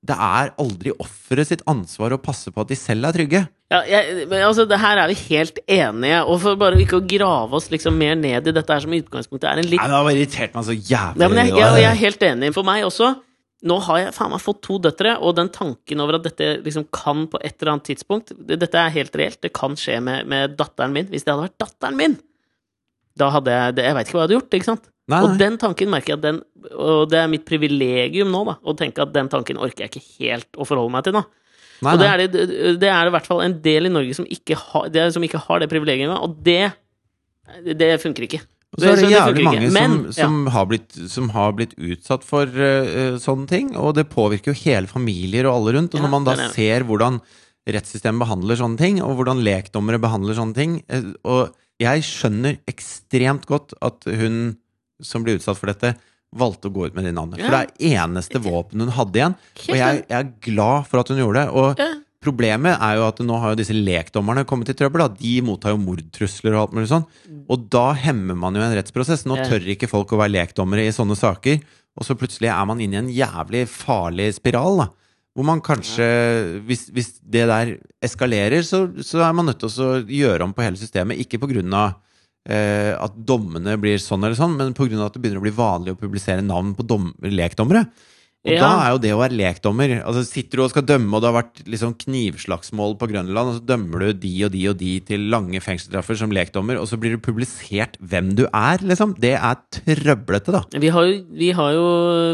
det er aldri offeret sitt ansvar å passe på at de selv er trygge. Ja, jeg, men altså, det her er vi helt enige, og for bare ikke å grave oss liksom mer ned i dette her som i utgangspunktet er en litt Nei, det har irritert meg så jævlig. Ja, men jeg, jeg, jeg er helt enig. For meg også. Nå har jeg faen meg fått to døtre, og den tanken over at dette liksom kan på et eller annet tidspunkt det, Dette er helt reelt. Det kan skje med, med datteren min. Hvis det hadde vært datteren min, da hadde jeg det, Jeg veit ikke hva jeg hadde gjort, ikke sant? Nei, Og den tanken merker jeg at den Og det er mitt privilegium nå, da, å tenke at den tanken orker jeg ikke helt å forholde meg til nå. Nei, og det er det, det er i hvert fall en del i Norge som ikke har det, som ikke har det privilegiet, og det Det funker ikke. Og så er det det jævlig mange ikke. som, Men, som, har blitt, som har blitt utsatt for uh, sånne ting, og det påvirker jo hele familier og alle rundt. Og Ja, når man da det det. ser hvordan rettssystemet behandler sånne ting, og hvordan lekdommere behandler sånne ting eh, Og jeg skjønner ekstremt godt at hun som ble utsatt for dette, valgte å gå ut med det navnet. For det er eneste våpen hun hadde igjen. Og jeg, jeg er glad for at hun gjorde det. Og. Problemet er jo at nå har jo disse lekdommerne kommet i trøbbel. Da. De mottar jo mordtrusler og alt mulig sånn. Og da hemmer man jo en rettsprosess. Nå tør ikke folk å være lekdommere i sånne saker. Og så plutselig er man inne i en jævlig farlig spiral. da Hvor man kanskje, hvis, hvis det der eskalerer, så, så er man nødt til å gjøre om på hele systemet. Ikke på grunn av at dommene blir sånn eller sånn, men av at det begynner å bli vanlig å publisere navn på dom lekdommere. Og Ja. da er jo det å være lekdommer Altså Sitter du og skal dømme, og det har vært liksom knivslagsmål på Grønland, og så dømmer du de og de og de til lange fengselsstraffer som lekdommer, og så blir det publisert hvem du er, liksom. Det er trøblete, da. Vi har, jo, vi har jo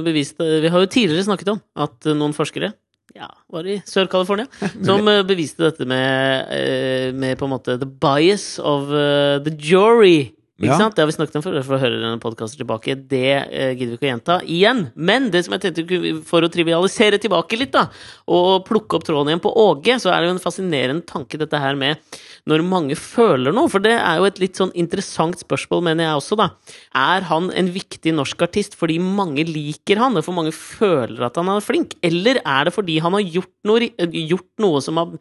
bevist Vi har jo tidligere snakket om at noen forskere ja, var i Sør-California, som eh, beviste dette med, eh, med på en måte the bias of eh, the jury. Ikke Ja. sant? Det har vi snakket om før, for å høre denne podkasten tilbake. Det eh, gidder vi ikke å gjenta igjen. Men det som jeg tenkte for å trivialisere tilbake litt, da, og plukke opp tråden igjen på Åge, så er det jo en fascinerende tanke, dette her med når mange føler noe. For det er jo et litt sånn interessant spørsmål, mener jeg også, da. Er han en viktig norsk artist fordi mange liker han, og for mange føler at han er flink? Eller er det fordi han har gjort noe, gjort noe som, har,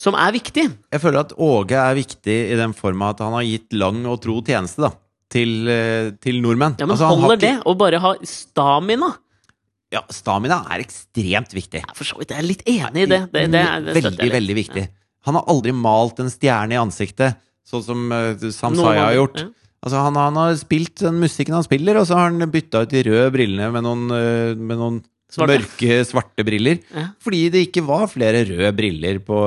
som er viktig? Jeg føler at Åge er viktig i den forma at han har gitt lang og tro tjeneste, da. Til, eh, til nordmenn. Ja, men Altså, holder ikke- det å bare ha stamina? Ja, stamina er ekstremt viktig. Ja, for så vidt. Jeg er litt enig i det. det, det, det veldig, veldig viktig. Han har aldri malt en stjerne i ansiktet, sånn som uh, Sam har gjort. ja. Altså, han, han har spilt den musikken han spiller, og så har han bytta ut de røde brillene med noen, eh, med noen Svarte. mørke, svarte briller. Ja. Fordi det ikke var flere røde briller på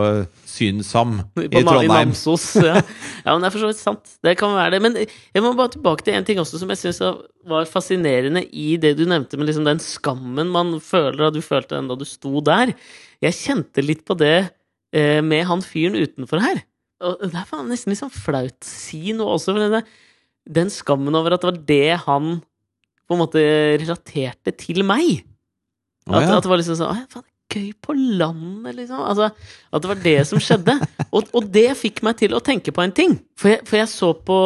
Synsam i På I Trondheim. Namsos. Ja. ja, men det er for så vidt sant. Det kan være det. Men jeg må bare tilbake til en ting også som jeg syns var fascinerende i det du nevnte, med liksom den skammen man føler, og du følte den da du sto der. Jeg kjente litt på det eh, med han fyren utenfor her. Og det er nesten litt sånn flaut si noe også, for det, den skammen over at det var det han på en måte relaterte til meg. At, ja. at det var liksom sånn «Å, faen, Gøy på landet, liksom. Altså, at det var det som skjedde. Og, og det fikk meg til å tenke på en ting. For jeg, for jeg så på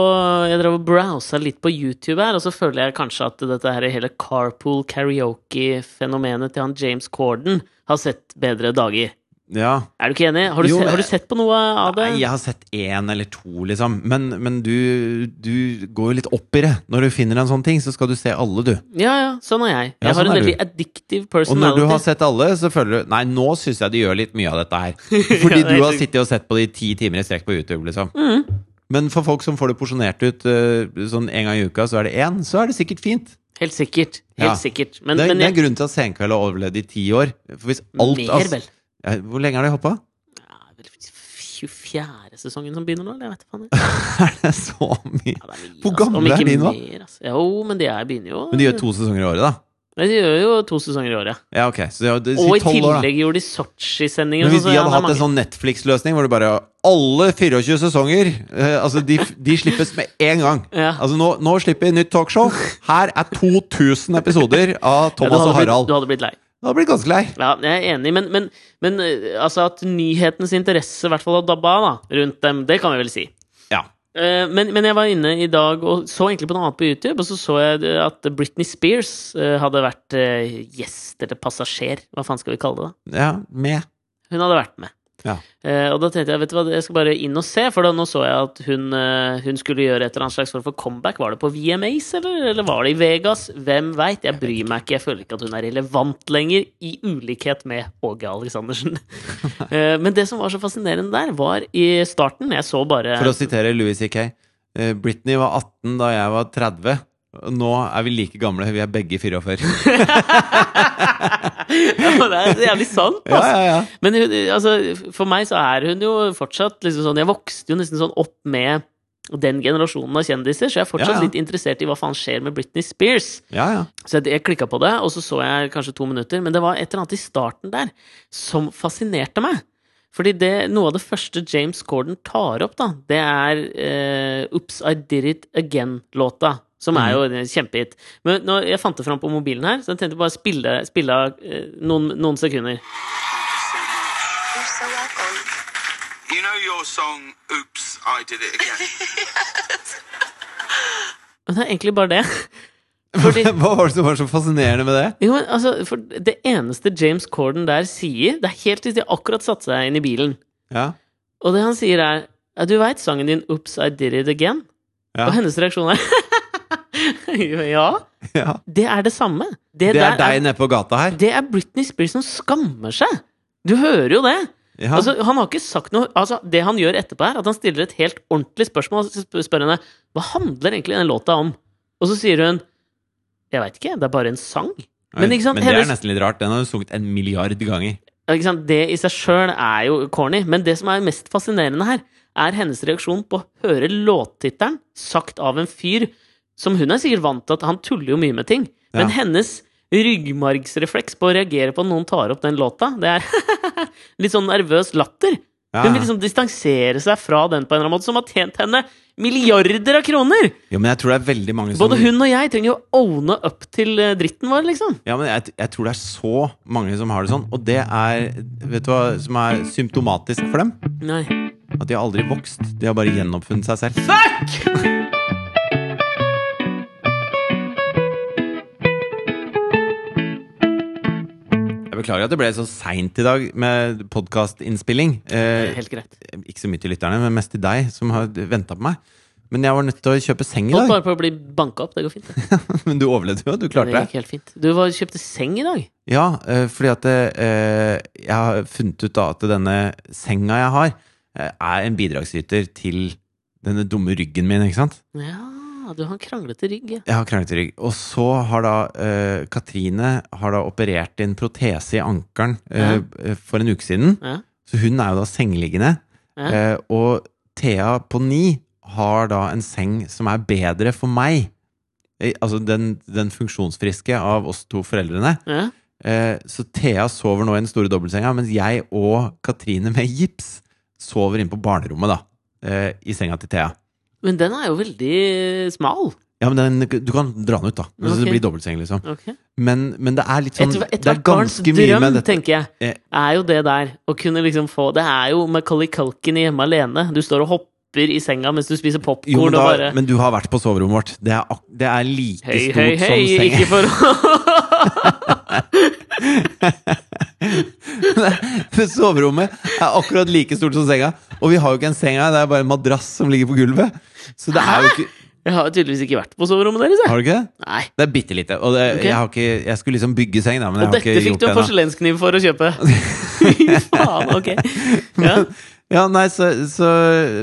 Jeg drev og browsa litt på YouTube her, og så føler jeg kanskje at dette her hele carpool karaoke-fenomenet til han James Corden har sett bedre dager. Ja. Er du ikke enig? Har du, Jo, se, har du sett på noe av det? Nei, jeg har sett én eller to, liksom. Men, men du, du går jo litt opp i det. Når du finner en sånn ting, så skal du se alle, du. Ja, ja, sånn er jeg. Ja, Jeg har sånn en er veldig addictive personality. Og når du har sett alle, så føler du Nei, nå syns jeg de gjør litt mye av dette her. Fordi Ja, det du har sittet og sett på de ti timer i strekk på YouTube, liksom. Mm. Men for folk som får det porsjonert ut eh, sånn en gang i uka, så er det én, så er det sikkert fint. Helt sikkert. Helt Ja. sikkert. Men, det, er- jeg, det er grunnen til at Senkveld har overlevd i ti år. For hvis alt mer, av- vel. Hvor lenge har de hoppa? Ja, vel 24. sesongen som begynner nå, eller? Jeg vet faen. Er det så mye? Ja, det er mye, Hvor altså. gamle altså, er de nå? Altså. Jo, men de er, begynner jo Men de gjør to sesonger i året, da? Nei, de gjør jo to sesonger i året. Ja, ok. Så de har, de, Og i tillegg år, gjorde de Sotsji-sendinger. Men hvis de hadde ja, hatt en sånn Netflix-løsning hvor det bare Alle 24 sesonger eh, Altså, de, de slippes med en gang. Ja. Altså, nå, nå slipper vi nytt talkshow. Her er 2000 episoder av Thomas ja, og blitt- Harald. Du hadde blitt lei. Det blir blitt ganske lei. Ja, jeg er enig, men, men, men eh, altså at nyhetens interesse i hvert fall har dabba da, rundt dem, det kan vi vel si. Ja. Eh, Men, men jeg var inne i dag og så egentlig på noe annet på YouTube, og så så jeg at Britney Spears eh, hadde vært gjest eller passasjer, hva faen skal vi kalle det? da? ja med. Hun hadde vært med. Ja. Eh, og da tenkte jeg vet du hva, jeg skal bare inn og se, for da nå så jeg at hun, eh, hun skulle gjøre et eller annet slags form for comeback. Var det på VMAs, eller, eller var det i Vegas? Hvem veit? Jeg bryr meg ikke. Jeg føler ikke at hun er relevant lenger, i ulikhet med Åge Aleksandersen. Eh, men det som var så fascinerende der, var i starten Jeg så bare For å sitere Louis C.K. eh, Britney var 18 da jeg var 30. Nå er vi like gamle. Vi er begge 44. ja, Det er jævlig sant, altså. ja, ja. Men altså, for meg så er hun jo fortsatt liksom sånn Jeg vokste jo nesten sånn opp med den generasjonen av kjendiser, så jeg er fortsatt Ja, ja. litt interessert i hva faen skjer med Britney Spears. ja, ja. Så jeg, jeg klikka på det, og så så jeg kanskje to minutter, men det var et eller annet i starten der som fascinerte meg. Fordi det, noe av det første James Corden tar opp, da, det er eh, Oops, I Did It Again-låta. Som er jo en kjempehit. Men nå, jeg fant det fram på mobilen her, så jeg tenkte bare spille, spille av eh, noen, noen sekunder. You're so welcome. You know your song Oops, I Did It Again? Men det er egentlig bare det. Fordi Hva var det som var så fascinerende med det? Jo, men altså, for det eneste James Corden der sier Det er helt hvis de akkurat satte seg inn i bilen. Ja, Og det han sier, er Du veit sangen din 'Oops, I Did It Again'? ja, Og hennes reaksjon er Ja, ja. det er det samme. Det, Det er deg nede på gata her. Det er Britney Spears som skammer seg! Du hører jo det! Ja. Altså, han har ikke sagt noe Altså, Det han gjør etterpå, er at han stiller et helt ordentlig spørsmål. Og spør henne hva handler egentlig den låta om. Og så sier hun Jeg veit ikke, det er bare en sang. Men, men det er nesten litt rart. Den har du sunget en milliard ganger. Det i seg sjøl er jo corny, men det som er mest fascinerende her, er hennes reaksjon på å høre låttittelen sagt av en fyr som hun er sikkert vant til at han tuller jo mye med ting, men hennes ryggmargsrefleks på å reagere på at noen tar opp den låta, det er litt sånn nervøs latter. Ja, Hun vil liksom distansere seg fra den på en eller annen måte, som har tjent henne milliarder av kroner! Jo, men jeg tror det er veldig mange som Både hun og jeg trenger jo å owne up til eh, dritten vår, liksom. Ja, men jeg, jeg tror det er så mange som har det sånn, og det er Vet du hva som er symptomatisk for dem? Nei. At de har aldri vokst. De har bare gjenoppfunnet seg selv. Fuck! Jeg beklager at det ble så seint i dag med podkastinnspilling. Eh, Helt greit. ikke så mye til lytterne, men mest til deg, som har venta på meg. Men jeg var nødt til å kjøpe seng i Holdt dag. bare på å bli banka opp. Det går fint. det. Men du overlevde jo, du klarte det. gikk helt fint. Du var, kjøpte seng i dag? Ja, eh, fordi at eh, jeg har funnet ut da at denne senga jeg har, eh, er en bidragsyter til denne dumme ryggen min, ikke sant? Ja, du har en kranglete rygg. Ja. Jeg har kranglete rygg. Og så har da uh, Katrine har da operert en protese i ankelen eh, for en uke siden. Ja. Så hun er jo da sengeliggende. Ja. Eh, og Thea på ni har da en seng som er bedre for meg. Altså den, den funksjonsfriske av oss to foreldrene. Ja. Så Thea sover nå i den store dobbeltsenga, mens jeg og Katrine med gips sover inn på barnerommet, da. I senga til Thea. Men den er jo veldig smal. Ja, men den, du kan dra den ut, da. Hvis Ok. det blir dobbeltseng, liksom. Okay. Men, men det er litt sånn Et, Det ethvert er barns drøm, tenker jeg, Eh. er jo det der. Å kunne liksom få Det er jo Macaulay Culkin i Hjemme alene. Du står og hopper i senga mens du spiser popkorn men, da, bare men du har vært på soverommet vårt. Det er, det er like Hei, stort hei, hei, som senga. soverommet er akkurat like stort som senga. Og vi har jo ikke en seng her, det er bare en madrass som ligger på gulvet. Så det er jo ikke Jeg har tydeligvis ikke vært på soverommet deres, jeg. Har du ikke det? Nei. Det er bitte lite. Og det, Ok. jeg, har ikke, jeg skulle liksom bygge seng, da, men jeg Og har dette ikke fikk gjort du en ennå. porselenskniv for å kjøpe. Fy faen, ok. Ja. Ja, nei, så, så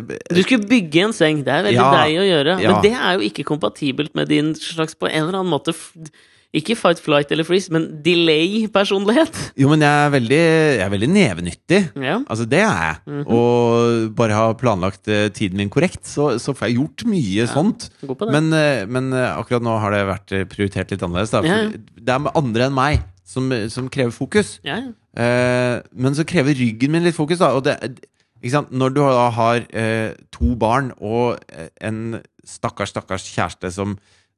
Du skulle bygge en seng. Det er veldig Ja. deg å gjøre. Ja. Men det er jo ikke kompatibelt med din slags på en eller annen måte f- Ikke fight, flight eller freeze, men delay-personlighet. Jo, men jeg er veldig, jeg er veldig nevenyttig. Ja. Altså, det er jeg. Mhm. Og bare har planlagt eh, tiden min korrekt, så, så får jeg gjort mye sånt. På det. Men, eh, men eh, akkurat nå har det vært prioritert litt annerledes. Da, Ja, Det er andre enn meg som, som krever fokus. ja, ja. Eh, men så krever ryggen min litt fokus, da. Og det? Når du har eh, to barn og en stakkars, stakkars kjæreste som,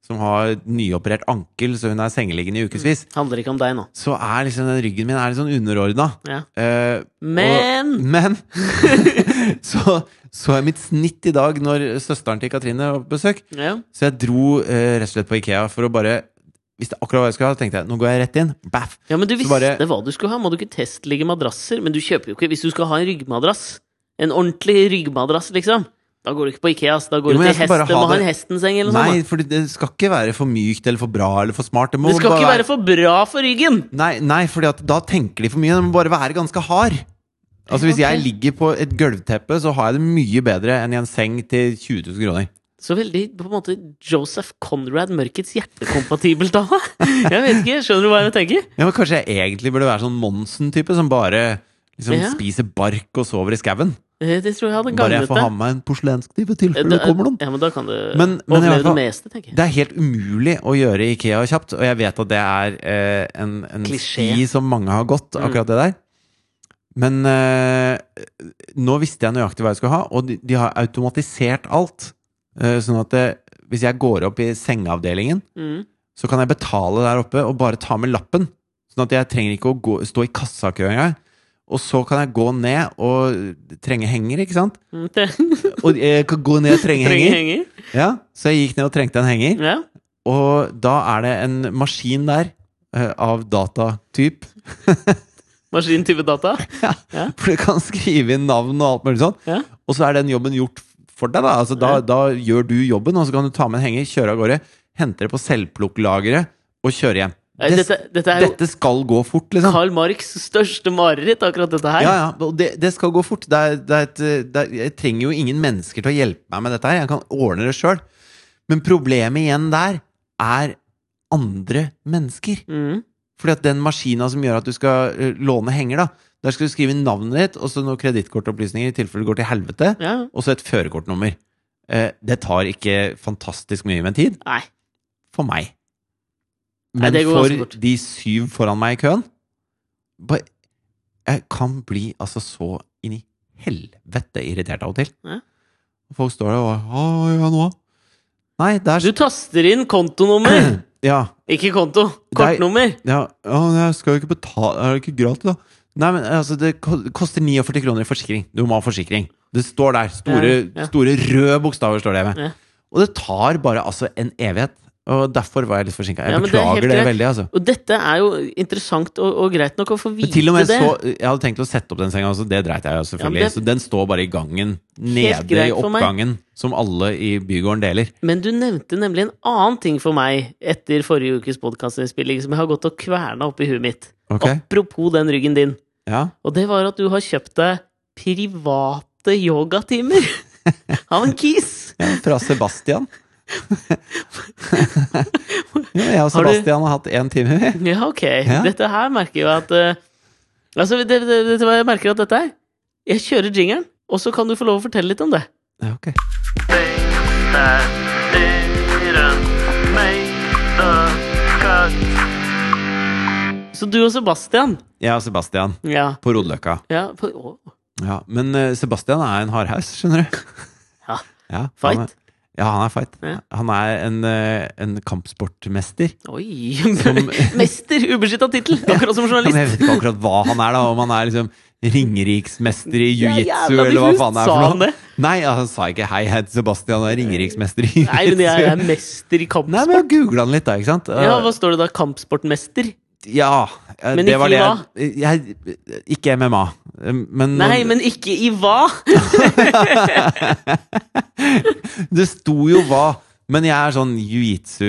som har nyoperert ankel, så hun er sengeliggende i ukevis, Handler ikke om deg nå. så er liksom den ryggen min er litt sånn underordna. Ja. Eh, Men og, Men så så jeg mitt snitt i dag når søsteren til Katrine var på besøk. ja. Så jeg dro eh, rett og slett på Ikea for å bare Hvis det akkurat hva jeg skulle ha, tenkte jeg nå går jeg rett inn. Baff. ja, men du visste bare- hva du skulle ha. Må du ikke testligge madrasser? Men du kjøper jo ikke Hvis du skal ha en ryggmadrass, en ordentlig ryggmadrass, liksom, da går du ikke på Ikea. Da går Jo, du til hest. Du ha må ha det- en hestenseng eller noe Nei, for det skal ikke være for mykt eller for bra eller for smart. Det. Det skal ikke være for bra for ryggen! Nei, nei fordi da tenker de for mye. Den må bare være ganske hard. Altså Hvis jeg ligger på et gulvteppe, så har jeg det mye bedre enn i en seng til 20 000 kroner. Så veldig på en måte Joseph Conrad Mørkets hjertekompatibelt, da! Jeg vet ikke, skjønner du hva jeg tenker? Ja, men Kanskje jeg egentlig burde være sånn Monsen-type som bare liksom Ja. spiser bark og sover i skauen? Eh, Det tror jeg hadde Bare jeg får ha med meg en porselenskniv i tilfelle Eh, det kommer noen. Ja, men da kan du Men- men overleve fall- det meste, tenker jeg. Det er helt umulig å gjøre Ikea kjapt, og jeg vet at det er eh, en, en sti som mange har gått, Mm. akkurat det der. Men eh, nå visste jeg nøyaktig hva jeg skulle ha, og de, de har automatisert alt. Eh, sånn at det, hvis jeg går opp i sengeavdelingen, Mm. så kan jeg betale der oppe og bare ta med lappen. Sånn at jeg trenger ikke å gå, stå i kassakø engang. Og så kan jeg gå ned og trenge henger, ikke sant? Mm, Og jeg kan gå ned og trenge henger. henger. Ja, så jeg gikk ned og trengte en henger. Ja. Og da er det en maskin der eh, av datatyp. Maskintype data. Ja, For du kan skrive inn navn og alt mulig. Ja. Og så er den jobben gjort for deg. Da Altså, da, da gjør du jobben, og så kan du ta med en henger, kjøre av gårde, hente det på selvplukklageret og kjøre hjem. Det, Dette, dette dette skal gå fort, liksom. Karl Marx' største mareritt, akkurat dette her. Ja, ja, det, det skal gå fort. Det er, det er et, er, jeg trenger jo ingen mennesker til å hjelpe meg med dette her. Jeg kan ordne det sjøl. Men problemet igjen der er andre mennesker. Mm. Fordi at den maskina som gjør at du skal eh, låne henger, da der skal du skrive navnet ditt og så noen kredittkortopplysninger i tilfelle det går til helvete, ja. og så et førerkortnummer. Eh, det tar ikke fantastisk mye med tid Nei. for meg. Men Nei, for de syv foran meg i køen bare, Jeg kan bli altså så inn i helvete irritert av og til. Ja. Folk står der og Hva gjør jeg nå? Nei, det er Du taster inn kontonummer, Ja, ikke konto. Kortnummer. Ja, ja, jeg skal jo ikke betale Er det ikke gratis, da? Nei, men altså, det koster 49 kroner i forsikring. Du må ha forsikring. Det står der. Store, Ja, ja. store røde bokstaver står det med. Ja. Og det tar bare altså en evighet. Og derfor var jeg litt forsinka. Jeg Ja, beklager det det, veldig, altså. Og dette er jo interessant og, og greit nok å få vite det. så Jeg hadde tenkt å sette opp den senga, altså, det dreit jeg jo selvfølgelig Ja, det- Så den står bare i gangen. Nede i oppgangen, som alle i bygården deler. Men du nevnte nemlig en annen ting for meg etter forrige ukes podkastinnspilling som jeg har gått og kverna oppi huet mitt. Okay. Apropos den ryggen din. Ja. Og det var at du har kjøpt deg private yogatimer av en kis. ja fra Sebastian. Ja, jeg og Har du- Sebastian har hatt én time, vi. Ja, ok. Ja. Dette her merker jo at uh, Altså, det, det, det, jeg merker at dette er Jeg kjører jingeren, og så kan du få lov å fortelle litt om det. Ja, ok. Så du og Sebastian og Sebastian Ja. på Rodeløkka. ja på, Ja, men eh, Sebastian er en hardhaus, skjønner du. Ja. Ja, Fight. Ja, han er fight. Ja. Han er en, eh, en kampsportmester. Oi! Som- Mester! Ubeskytta tittel! Akkurat som journalist. jeg vet ikke akkurat hva han er, da. Om han er liksom ringeriksmester i jiu-jitsu, ja, eller hva faen det er Sa han det? Nei, altså, han sa ikke 'hei, jeg heter Sebastian og er ringeriksmester i jiu-jitsu'. Nei, men jeg er mester i kampsport. Nei, men jeg googla han litt, da, ikke sant? Ja, hva står det da? Kampsportmester? Ja, eh, Men det ikke var det jeg, jeg Ikke MMA. Eh, Men Nei, men ikke i hva? Det sto jo hva Men jeg er sånn jiu-jitsu,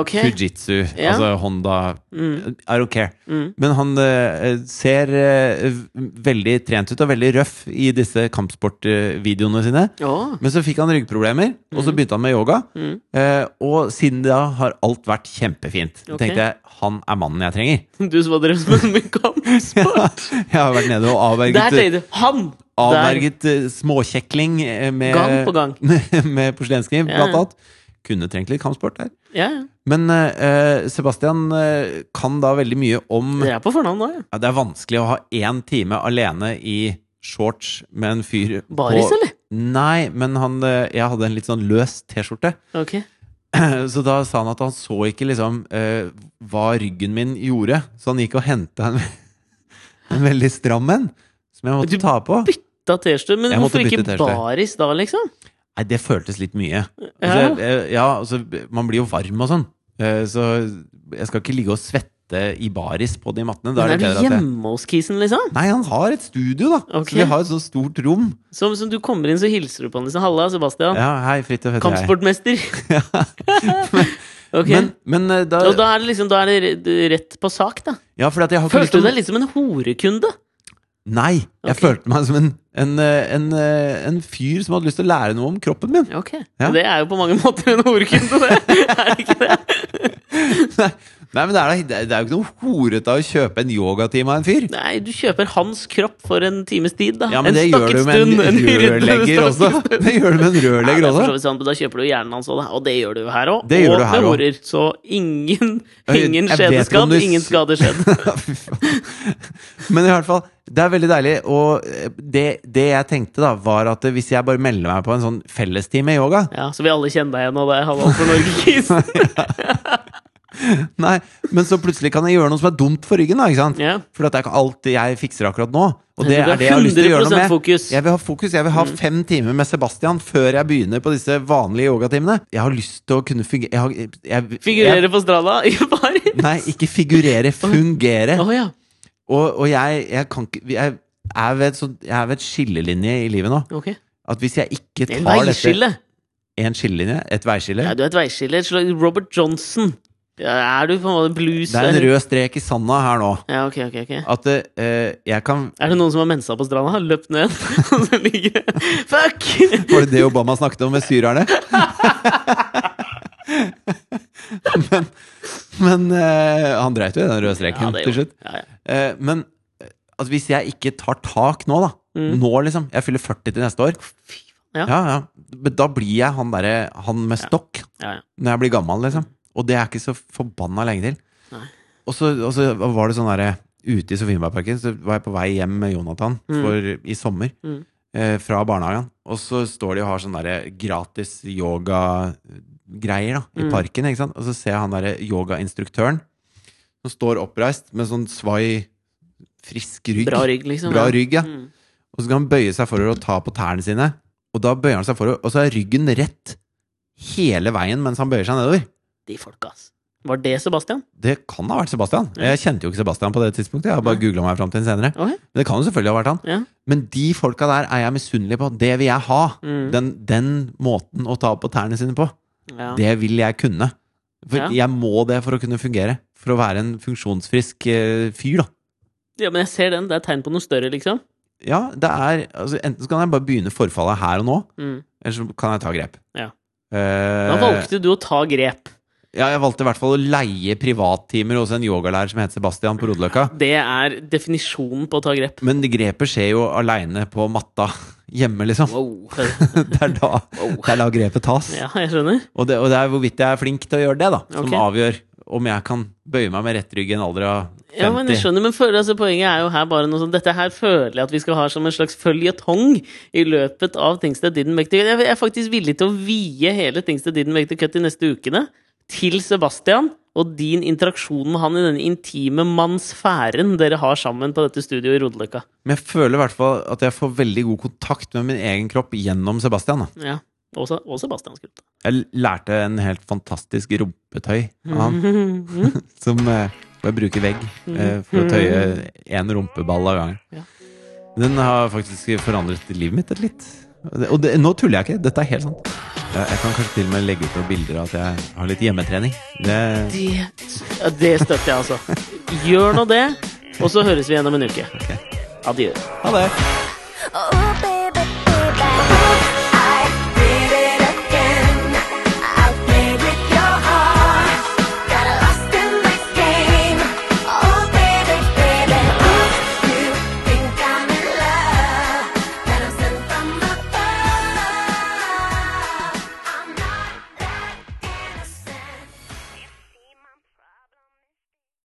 okay. fujitsu, yeah. altså Honda Mm. I don't care. Mm. Men han uh, ser uh, veldig trent ut og veldig røff i disse kampsportvideoene sine. Oh. Men så fikk han ryggproblemer, og så begynte han med yoga. Mm. Eh, og siden da har alt vært kjempefint. Okay. Ok. tenkte jeg han er mannen jeg trenger. Du som var drevet med kampsport? kampsport. Jeg har vært nede og Der avverget, tenkte du Han! Avverget småkjekling med, Gang på gang. med porselenskniv, Ja, blant ja. annet. Kunne trengt litt kampsport der. Ja, ja. Men eh, Sebastian eh, kan da veldig mye om Det er på fornavn nå, ja. ja, Det er vanskelig å ha én time alene i shorts med en fyr Baris, på eller? Nei, men han, eh, jeg hadde en litt sånn løs T-skjorte. Ok. Så da sa han at han så ikke liksom eh, hva ryggen min gjorde. Så han gikk og henta en, en veldig stram en, som jeg måtte Du ta på. Bytta T-skjorte. Men Jeg hvorfor ikke baris da, liksom? Nei, det føltes litt mye. Altså, Ja. jeg, ja, altså, man blir jo varm og sånn. Eh, så jeg skal ikke ligge og svette i baris på de mattene. Da Men er er du hjemme hos kisen, liksom? Nei, han har et studio, da. Okay. Så vi har et så stort rom. Så som du kommer inn, så hilser du på han liksom. Halla, Sebastian. Ja, hei, fritt heter jeg. Kampsportmester. ok. Men, men eh, da, Og da er det liksom Da er det rett på sak, da. Ja, at jeg har Følte du deg litt som en horekunde? Nei, jeg okay. følte meg som en, en, eh, en, eh, en fyr som hadde lyst til å lære noe om kroppen min. Ok. Ja. Det er jo på mange måter en horekunde, det. Er det ikke det? Nei, nei men det er, da- det er jo ikke noe horete å kjøpe en yogatime av en fyr. Nei, du kjøper hans kropp for en times tid, da. Ja, men en det gjør du med en en rørlegger også. Det gjør du med en rørlegger er også. Ja, sånn, da kjøper du hjernen hans òg. Og det gjør du jo her òg. Og her med også. horer. Så ingen, ingen jeg vet skjede ikke om skadd, du ingen skader skjedd. Men i hvert fall, det er veldig deilig. Og eh, det, det jeg tenkte, da, var at hvis jeg bare melder meg på en sånn fellestime yoga Ja, Så vi alle kjenner deg igjen, og det er Halvard for Norge-kis. Nei, men så plutselig kan jeg gjøre noe som er dumt for ryggen, da, ikke sant? Yeah. For det er ikke alt jeg fikser akkurat nå. Og det er det jeg har lyst til å gjøre noe med. fokus. Jeg vil ha fokus. Jeg vil ha fem timer med Sebastian før jeg begynner på disse vanlige yogatimene. Jeg har lyst til å kunne fungere jeg, har- jeg, Figurere på stranda i Paris. Nei, ikke figurere. Fungere. Oh, ja. Og, og jeg, jeg kan ikke Jeg er ved et jeg er ved et skillelinje i livet nå. Okay. At hvis jeg ikke tar En dette veiskille. En skillelinje? Et veiskille? Ja, du er et veiskille. Robert Johnson. Ja, er du på en måte blues? Det er en rød strek i sanda her nå. Ja, ok, ok, ok At uh, jeg kan Er det noen som har mensa på stranda? Løpt ned? Fuck! Var det det Obama snakket om med syrerne? men men uh, han dreit jo i den røde streken Ja, til slutt. ja, ja. uh, men at hvis jeg ikke tar tak nå, da Mm. Nå, liksom. Jeg fyller 40 til neste år. Ja. Ja, ja. Men da blir jeg han derre Han med stokk Ja, ja. når jeg blir gammel, liksom. Og det er ikke så forbanna lenge til. Og så, og så var det sånn derre Ute i Sofienbergparken så var jeg på vei hjem med Jonathan Mm. i sommer. Mm. Eh, fra barnehagen. Og så står de og har sånn derre gratis yogagreier da, i Mm. parken. ikke sant? Og så ser jeg han derre yogainstruktøren som står oppreist med sånn svai, frisk rygg. Bra rygg, liksom. Bra rygg, ja. Mm. Og så skal han bøye seg forover og ta på tærne sine. Og da bøyer han seg forover, og så er ryggen rett hele veien mens han bøyer seg nedover. De folka, ass. Var det Sebastian? Det kan ha vært Sebastian. Jeg kjente jo ikke Sebastian på det tidspunktet. Jeg har bare googla meg fram til den senere. Okay. Men det kan jo selvfølgelig ha vært han. Ja. Men de folka der er jeg misunnelig på. Det vil jeg ha. Mm. Den, den måten å ta på tærne sine på. ja. Det vil jeg kunne. For Ja. jeg må det for å kunne fungere. For å være en funksjonsfrisk eh, fyr, da. ja, men jeg ser den. Det er tegn på noe større, liksom. Ja, det er altså, Enten så kan jeg bare begynne forfallet her og nå, Mm. eller så kan jeg ta grep. Ja. Eh, Da valgte du å ta grep. Ja, jeg valgte i hvert fall å leie privattimer hos en yogalærer som heter Sebastian på Rodeløkka. Det er definisjonen på å ta grep. Men grepet skjer jo aleine på matta hjemme, liksom. Wow. Det er da, det er da grepet tas. Ja, jeg skjønner. Og, det, og det er hvorvidt jeg er flink til å gjøre det, da, som okay. avgjør om jeg kan bøye meg med rett rygg i en alder av 50. Ja, men jeg skjønner, men for, altså, Poenget er jo her bare noe sånn Dette her føler jeg at vi skal ha som en slags føljetong i løpet av Things That Didn't Make the Cut. Jeg er faktisk villig til å vie hele Things That Didn't Make the Cut de neste ukene til Sebastian og din interaksjon med han i denne intime mannsfæren dere har sammen på dette studioet i Rodeløkka. Men jeg føler i hvert fall at jeg får veldig god kontakt med min egen kropp gjennom Sebastian. Da. Ja. Og, og Sebastians gruppe. Jeg lærte en helt fantastisk rumpetøy av han, som eh, jeg bruker vegg eh, for å tøye én rumpeball av gangen. Ja. Den har faktisk forandret livet mitt et litt. Og det, nå tuller jeg ikke, dette er helt sant. Ja, jeg kan kanskje til og med legge ut noen bilder av at jeg har litt hjemmetrening. Det Det, det støtter jeg, altså. Gjør nå det, og så høres vi igjen om en uke. Ok. Adjø. Ha det!